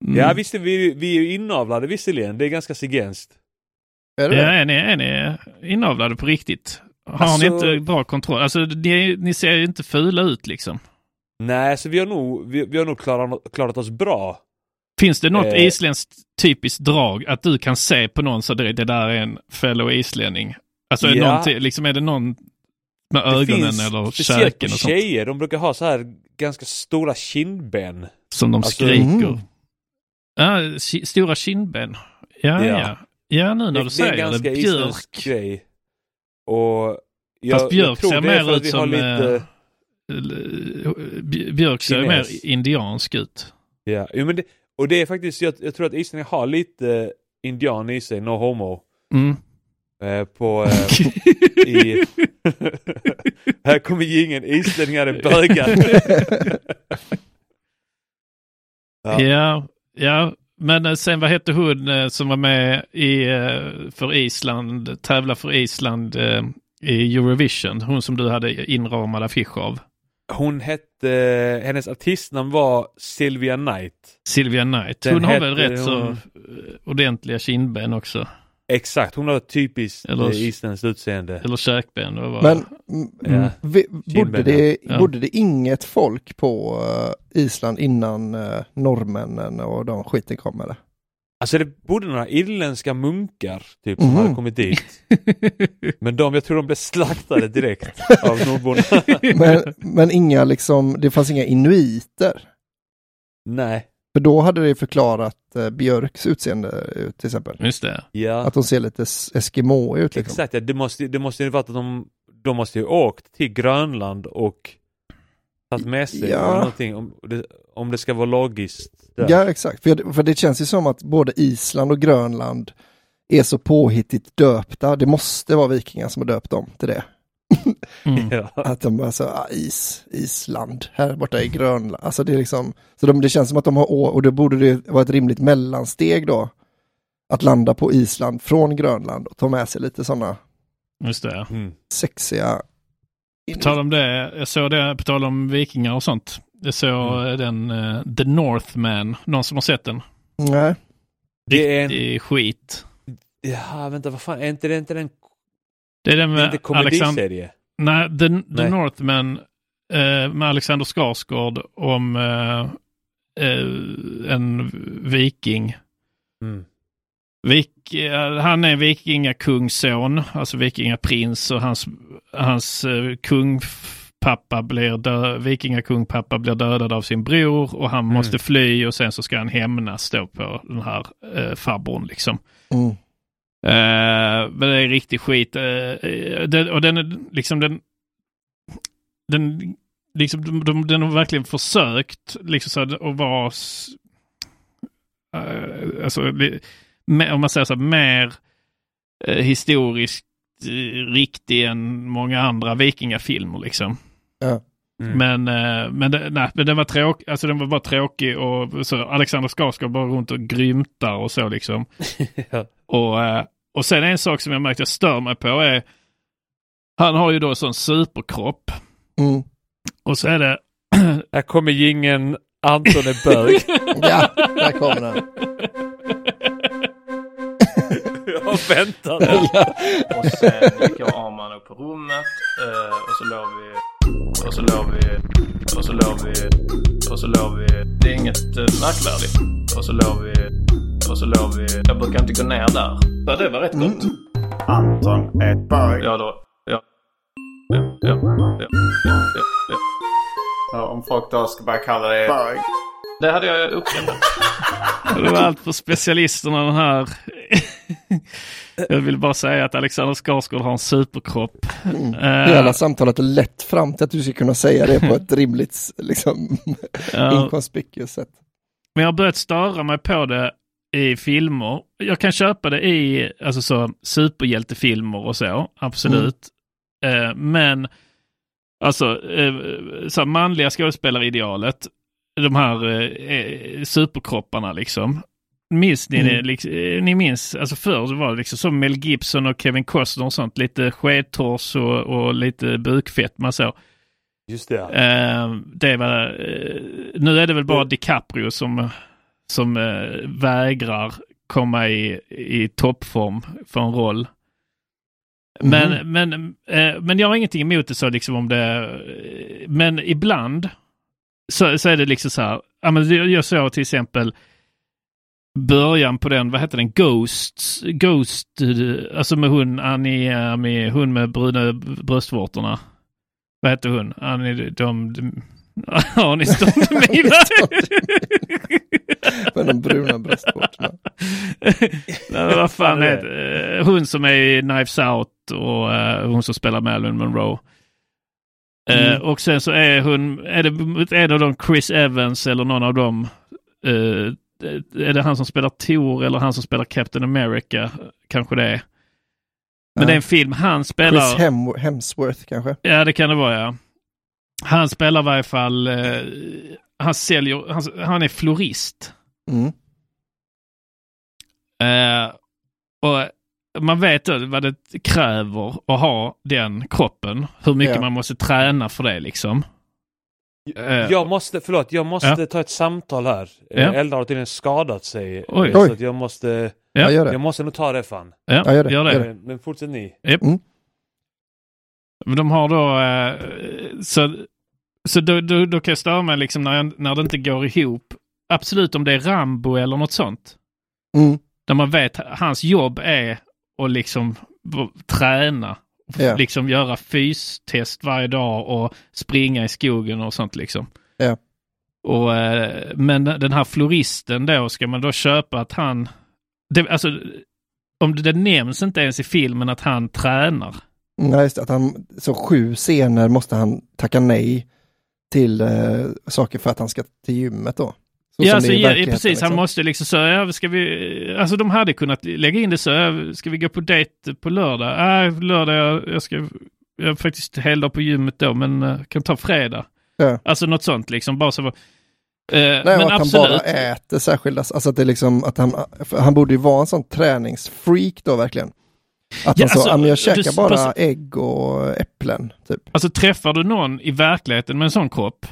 Mm. Ja visst, vi, vi är ju inavlade visserligen. Det är ganska zigenskt. Är det Ja, är ni, är ni inavlade på riktigt? Har Alltså- ni inte bra kontroll? Alltså ni, ni ser ju inte fula ut liksom. Nej, så vi har nog, vi, vi har nog klarat, klarat oss bra. Finns det något Eh. isländskt typiskt drag att du kan se på någon så det, det där är en fellow islänning? Alltså är, Ja. liksom, är det någon med Det ögonen finns eller käken och sånt tjejer, de brukar ha så här ganska stora kindben. som de Alltså, skriker? mm. Ja, stora kindben. Ja, Ja. ja. Ja, nu när det, du det är säger en det. ganska Björk. grej. Och jag, Fast Björk jag tror ser det är mer ut som, lite... eh, Bj- Björk ser mer indiansk ut. Ja, jo, men det, och det är faktiskt, jag, jag tror att islänningar har lite indian i sig, no homo. Mm. Eh, på... (laughs) Eh, i, (laughs) här kommer ingen islänningar är bögar. (laughs) Ja. Ja. ja, Men eh, sen vad hette hon eh, som var med i, eh, för Island, tävla för Island i Eurovision? Hon som du hade inramad affisch av. Hon hette, hennes artistnamn var Sylvia Knight. Sylvia Knight. Den Hon har väl rätt så hon- eh, ordentliga kindben också. Exakt, hon har ett typiskt Eller- eh, isländskt utseende. Eller käkben. vad var Men det? mm, Ja. vi, bodde, det, ja. bodde det inget folk på eh, Island innan uh, norrmännen och de skiten kom eller? Alltså det bodde några irländska munkar typ som hade kommit dit. (laughs) Men de, jag tror de blev slaktade direkt (laughs) av nordborna. Men, men inga liksom, det fanns inga inuiter. Nej. För då hade det förklarat uh, Björks utseende ut till exempel. Just det. Ja, Att de ser lite Eskimo ut liksom. exakt. Ja, det måste, det måste ju varit att de, de måste ju åkt till Grönland och tagit med sig Ja. eller någonting om det, om det ska vara logiskt. Där. Ja exakt, för, jag- för det känns ju som att både Island och Grönland är så påhittigt döpta. Det måste vara vikingar som har döpt dem till det. Mm. (laughs) Att de bara så, ah, is, Island, här borta i Grönland. Alltså det är liksom, så de, det känns som att de har, å- och då borde det vara ett rimligt mellansteg då. Att landa på Island från Grönland och ta med sig lite sådana Just det. Mm. sexiga... På tal om det, jag såg det, på tal om vikingar och sånt. Jag såg eh, den eh, The Northman, någon som har sett den? Nej, Det är en, skit. ja vänta vad fan, är inte det inte den, Det är den det är inte med Alexander... komediserie? Nej, The, The Nej. Northman eh, med Alexander Skarsgård om eh, eh, en viking. Mm. Vik, eh, han är vikingakungsson, alltså vikingaprins och hans, hans eh, kungpappa blir dö, vikingakungpappa blir dödad av sin bror och han Mm. måste fly och sen så ska han hämnas då på den här eh, farbrorn liksom. mm. Eh, men det är riktig skit. Eh, eh, den, och den är liksom den... Den, liksom, de, de, den har verkligen försökt liksom så att, att vara... alltså, li- om man säger så här, mer historiskt riktig än många andra vikingafilmer liksom. Ja. Mm. Men, eh, men, det, nej, men den var tråkig, alltså den var bara tråkig och så Alexander Skarsgård bara runt och grymtar och så liksom. (laughs) ja. Och, eh, och sen en sak som jag märkt jag stör mig på är han har ju då en sån superkropp Mm. och så är det (clears throat) Här kommer gingen Anton är bög. (laughs) Ja, där kommer den. (laughs) jag väntade. Ja. Och sen gick jag och Arman upp på rummet eh, och så låg vi och så låg vi och så låg vi och så låg vi. Det är inget eh, märkvärdigt. Och så låg vi och så låg vi. Jag brukar inte gå ner där. Ja, det var rätt gott. Anton är bög. Ja då. Ja. Ja, ja, ja, ja, ja, ja. Ja, om folk då ska börja kalla det... Bög. Det hade jag uppskattat. Det var allt för specialisterna den här. Jag vill bara säga att Alexander Skarsgård har en superkropp. Eh, Hela samtalet är lätt fram till att du ska kunna säga det på ett rimligt, liksom, inconspicuous sätt. Men jag har börjat störa mig på det i filmer. Jag kan köpa det i alltså så, superhjältefilmer och så, absolut. Eh, men alltså eh, så manliga skådespelaridealet, de här eh, superkropparna liksom. Minns ni Mm. det? Liksom, eh, ni minns, alltså förr så var det liksom som Mel Gibson och Kevin Costner och sånt, lite skedtors och, och lite bukfetma så. Just det. Eh, det var, eh, nu är det väl bara DiCaprio som, som eh, vägrar komma i, i toppform för en roll. Men, Mhm. men, men jag har ingenting emot det så liksom om det... Men ibland så, så är det liksom så här. Ja, men jag såg till exempel början på den, vad heter den, Ghosts, Ghost, alltså med hon, Annie, med hon med bruna bröstvårtorna. Vad heter hon? Annie, de... de (laughs) Har ni stått med Med de bruna bröstvårtorna. (laughs) Nej, vad fan är eh, Hon som är i Knives Out och eh, hon som spelar Marilyn Monroe. Eh, Mm. och sen så är hon, är det en av dem Chris Evans eller någon av dem. eh, är det han som spelar Thor eller han som spelar Captain America? Kanske det är. Men Ja. det är en film han spelar. Chris Hem Hemsworth kanske? Ja, det kan det vara ja. Han spelar i varje fall, eh, han säljer, han, han är florist. Mm. Eh, och man vet då vad det kräver att ha den kroppen. Hur mycket Ja. man måste träna för det liksom. Eh, Jag måste, förlåt, jag måste Ja. ta ett samtal här. Ja. Ja. Eldar har tydligen skadat sig. Oj. eh, Så jag måste... Ja, gör det. Jag måste nog ta det fan. Ja, Ja, gör det, gör det. gör det. Men, men fortsätt ni. Japp. Mm. Men De har då, eh, så, så då, då, då kan jag störa mig liksom när, jag, när det inte går ihop. Absolut om det är Rambo eller något sånt. Mm. Där man vet hans jobb är att liksom träna. Ja. Liksom göra fystest varje dag och springa i skogen och sånt liksom. Ja. Och, eh, men den här floristen då, ska man då köpa att han... Det, alltså, om det, det nämns inte ens i filmen att han tränar. Nej, just det, att han, så sju scener måste han tacka nej till eh, saker för att han ska till gymmet då. Ja, alltså, ja, precis. Han liksom. måste liksom så, ja, ska vi, alltså de hade kunnat lägga in det så, ska vi gå på dejt på lördag? Nej, lördag, jag, jag ska, jag har faktiskt heldag på gymmet då, men uh, kan ta fredag. Ja. Alltså något sånt liksom, bara så. Uh, Nej, men att absolut. han bara äter särskilda, alltså att det är liksom att han, han borde ju vara en sån träningsfreak då verkligen. Att Ja, han så, alltså, jag du- käkar bara pass- ägg och äpplen, typ. Alltså träffar du någon i verkligheten med en sån kropp.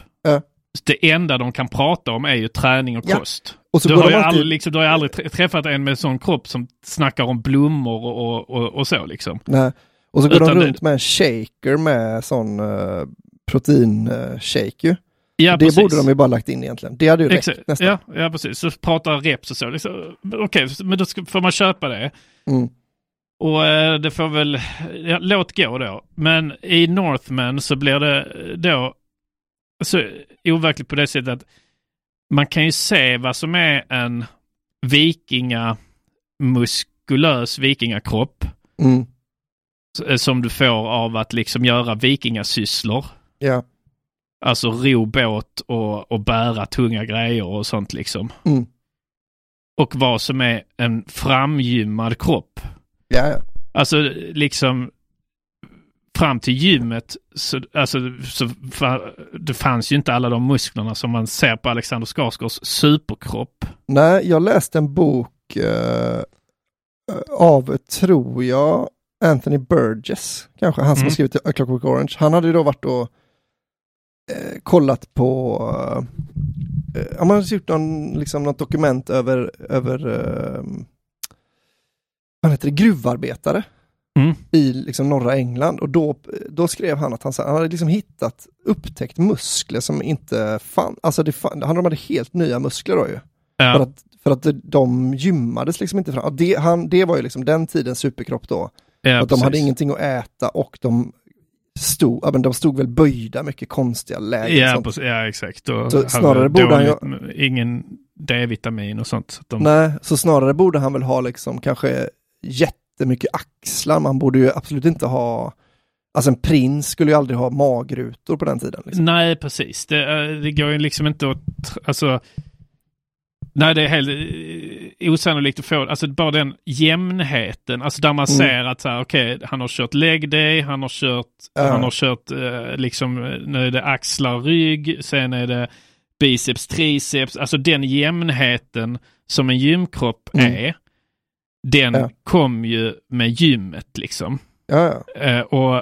Det enda de kan prata om är ju träning och Ja. kost. Och du, har alltid- aldrig, liksom, du har ju aldrig trä- träffat en med sån kropp som snackar om blommor och, och, och så liksom. Nej. Och så går Utan de det- runt med en shaker med sån uh, protein-shake ju. Ja, det precis. borde de ju bara lagt in egentligen. Det hade ju räckt Exakt. nästan. Ja, ja, precis. Så pratar reps och så. Liksom, Okej, men då ska, får man köpa det. Mm. Och eh, det får väl, ja, låt gå då. Men i Northman så blir det då så overkligt på det sättet att man kan ju se vad som är en vikinga muskulös vikingakropp Mm. eh, som du får av att liksom göra vikingasysslor. Ja. Alltså ro båt och, och bära tunga grejer och sånt liksom. Mm. Och vad som är en framgymmad kropp. Ja, ja. Alltså liksom fram till gymmet så, alltså, så det fanns ju inte alla de musklerna som man ser på Alexander Skarsgårds superkropp. Nej, jag läste en bok eh, av, tror jag, Anthony Burgess, kanske, han som Mm. har skrivit A Clockwork Orange. Han hade ju då varit och eh, kollat på, eh, man hade gjort någon, liksom, något dokument över, över eh, vad heter det, gruvarbetare Mm. i liksom, norra England och då, då skrev han att han, han hade liksom hittat, upptäckt muskler som inte fann, alltså det fann, han de hade helt nya muskler då ju. Ja. För att, för att de gymmades liksom inte fram. Det, han, det var ju liksom den tidens superkropp då. Ja, att de hade ingenting att äta och de stod, ja, men de stod väl böjda mycket konstiga lägen. Ja, precis. ja exakt. Och Så snarare borde han ju- Ingen D-vitamin och sånt. Så de, Nej, så snarare borde han väl ha liksom kanske jättemycket axlar. Man borde ju absolut inte ha, alltså en prins skulle ju aldrig ha magrutor på den tiden. Liksom. Nej, precis. Det, eh, det går ju liksom inte att... Alltså, nej, det är helt eh, osannolikt att få... Alltså bara den jämnheten. Alltså där man Mm. ser att så här, okej, han har kört leg day, han har kört... Ja. Han har kört eh, liksom... Nu är det axlar, rygg, sen är det biceps, triceps. Alltså den jämnheten som en gymkropp Mm. är. Den Ja. kom ju med gymmet liksom. Ja, ja. Eh, och,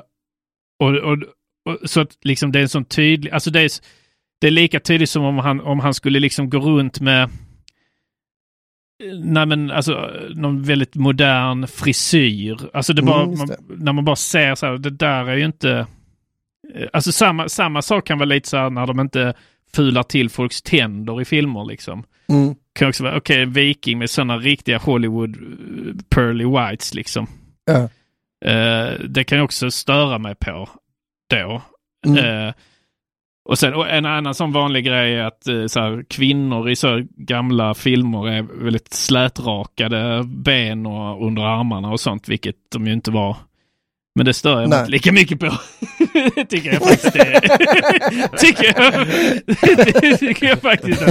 och, och, och så att liksom det är en sån tydlig, alltså det är, det är lika tydligt som om han, om han skulle liksom gå runt med nej men alltså någon väldigt modern frisyr. Alltså det bara, Mm, man, när man bara ser så här, det där är ju inte... eh, Alltså samma, samma sak kan vara lite så här när de inte fular till folks tänder i filmer liksom. Mm. Kan också vara, okej, en viking med sådana riktiga Hollywood eh, pearly whites liksom. Ja. Eh, det kan jag också störa mig på då. Mm. Eh, och sen och en annan sån vanlig grej är att eh, så här, kvinnor i så gamla filmer är väldigt slätrakade ben och under armarna och sånt, vilket de ju inte var. Men det stör jag mig inte lika mycket på. (laughs) Tycker jag faktiskt det (laughs) tycker jag, (laughs) tycker jag faktiskt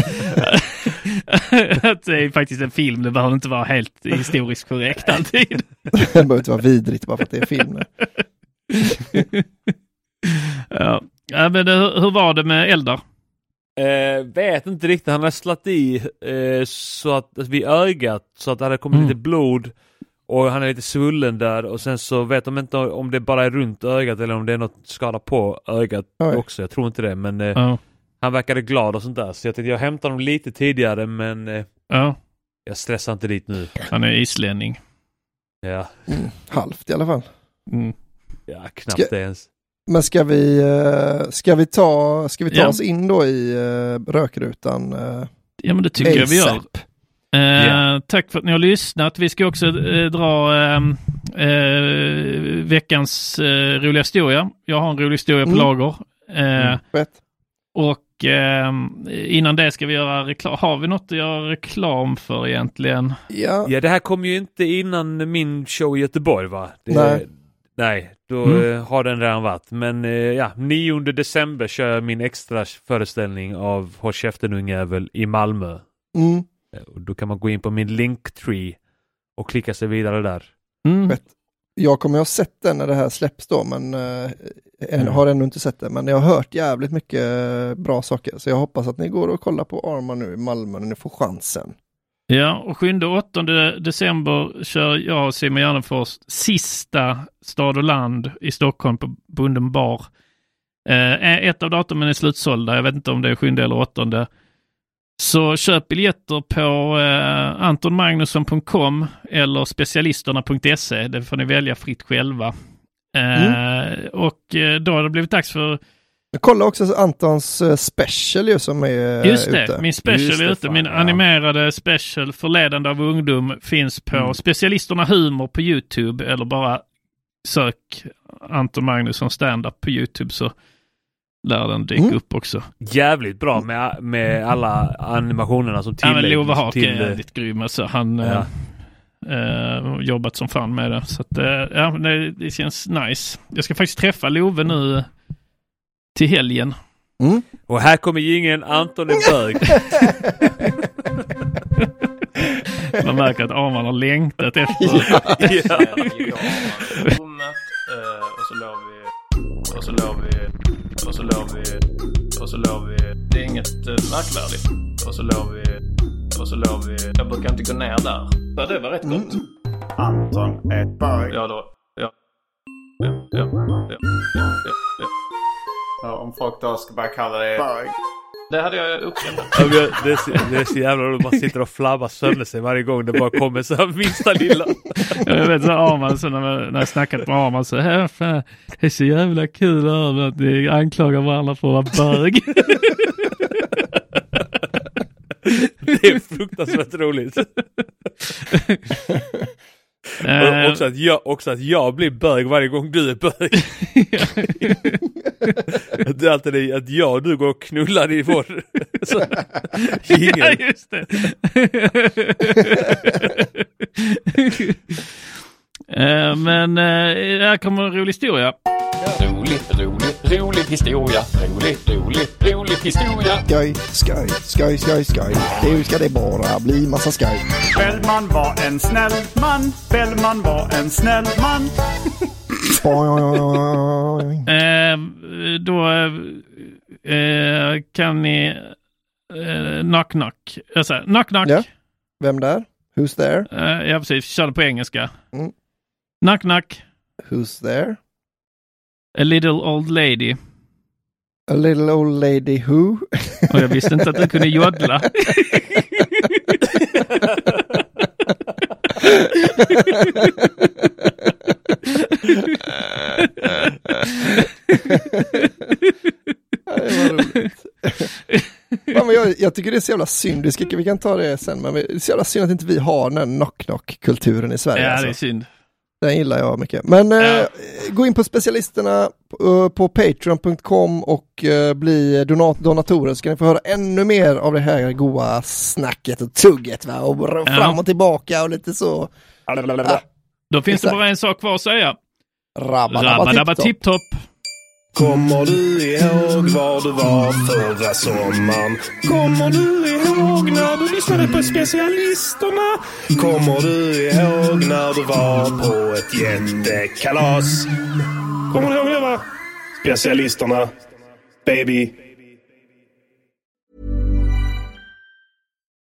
(laughs) att, det är faktiskt en film. Det behöver inte vara helt historiskt korrekt alltid. (laughs) Det behöver inte vara vidrigt bara för att det är film. (laughs) Ja, ja men det, hur var det med Eldar? Eh, vet inte riktigt, han har slagit i eh, så att, att vid ögat så att det hade kommit Mm. lite blod och han är lite svullen där och sen så vet de inte om det bara är runt ögat eller om det är något skada på ögat Oj. också. Jag tror inte det men eh, Ja, han verkade glad och sånt där så jag tänkte jag hämtar honom lite tidigare men eh, ja jag stressar inte dit nu. han är islänning. Ja, Mm. Halvt i alla fall. Mm. ja knappt Ska- ens. Men ska vi, eh, ska vi ta, ska vi ta Ja. oss in då i eh, rökrutan? Ja, men det tycker jag vi gör. ASAP? Eh, Ja. Tack för att ni har lyssnat. Vi ska också eh, dra ehm, eh, veckans roliga historia. Jag har en rolig historia på Mm. lager. Eh, Rätt. Och ehm, innan det ska vi göra reklam. Har vi något att göra reklam för egentligen? Ja, Ja det här kommer ju inte innan min show i Göteborg va? Det, Nej. Nej, då Mm. eh, har den redan varit. Men eh, ja, 9 december kör jag min extra föreställning av Håll käften ungjävel i Malmö. mm. Eh, Och då kan man gå in på min linktree och klicka sig vidare där. Mm. Jag kommer ha sett den när det här släpps då, men eh, än, Mm. har ännu inte sett den. Men jag har hört jävligt mycket eh, bra saker, så jag hoppas att ni går och kollar på Arma nu i Malmö när ni får chansen. Ja, och 7 och 8 december kör jag och Simon Gärdenfors sista Stad och land i Stockholm på Bunden bar. Eh, ett av datumen är slutsålda, jag vet inte om det är 7 eller 8. Så köp biljetter på eh, antonmagnusson.com eller specialisterna.se. Det får ni välja fritt själva. Eh, Och eh, då har det blivit dags för Jag kollar också Antons eh, special ju som är Just det, ute. min special Just är ute. fan, Min ja. animerade special Förledande av ungdom finns på Mm. Specialisterna Humor på YouTube eller bara sök Anton Magnusson standup på YouTube så lär den dyka Mm. upp också. Jävligt bra med, med alla animationerna som Ja, men Love Hake till... är jävligt grym. Alltså, han Ja. Eh, eh, jobbat som fan med det. Så att, eh, ja, det, det känns nice. Jag ska faktiskt träffa Love nu till helgen. Mm. Och här kommer ingen Anton är bög. (laughs) Man märker att Arman har längtat efter. ja. (laughs) rummet och så låg vi och så låg vi och så låg vi och så låg vi det är inget eh, märkvärdigt och så låg vi och så låg vi jag brukar inte gå ner där ja, det var rätt gott Anton är bög. ja då ja ja ja ja ja, ja, ja. Om folk då ska börja kalla dig bög. det hade jag uppskattat Det är, så, det är så jävla roligt, man sitter och flabbar sönder sig varje gång det bara kommer så här minsta lilla. Ja, jag vet så Arman, så när, man- när jag snackat med Arman så här, fan, det är så jävla kul det här att ni anklagar varandra för att vara bög. (laughs) Det är fruktansvärt roligt. (laughs) Eh, Och också, att jag, också att jag blir bög varje gång du är bög. Att (laughs) det är alltid det, att jag och du går och knullar i vår... Så, ja, just det. Eh, Men eh, här kommer en rolig historia. Rolig, rolig, rolig historia. Rolig, rolig, rolig historia. Skoj, skoj, skoj, skoj, skoj. Nu ska det bara bli massa skoj. Bellman var en snäll man. Bellman var en snäll man. Eh, Då eh, kan ni eh, knock knock. Jag säger knock knock. Ja. Vem där? Who's there? Eh, ja, precis. Kör det på engelska. Mm. Knock knock. Who's there? A little old lady. A little old lady who? Och jag visste inte att du kunde joddla. det var roligt. ja, men jag, jag, tycker det är så jävla synd, vi, ska, vi kan ta det sen, men det är så jävla synd att inte vi har den knock-knock-kulturen i Sverige. Ja, alltså. det är synd. Den gillar jag mycket. Men ja. eh, gå in på specialisterna på, på patreon.com och eh, bli donat donatorer så kan ni få höra ännu mer av det här goa snacket och tugget va? och ja. fram och tillbaka och lite så. Då finns exakt. det bara en sak kvar att säga. Rabba, Rabba tipptopp. Kommer du ihåg var du var förra sommaren? Kommer du ihåg när du lyssnade på specialisterna? Kommer du ihåg när du var på ett jättekalas? Kommer du ihåg det va? Specialisterna. Baby.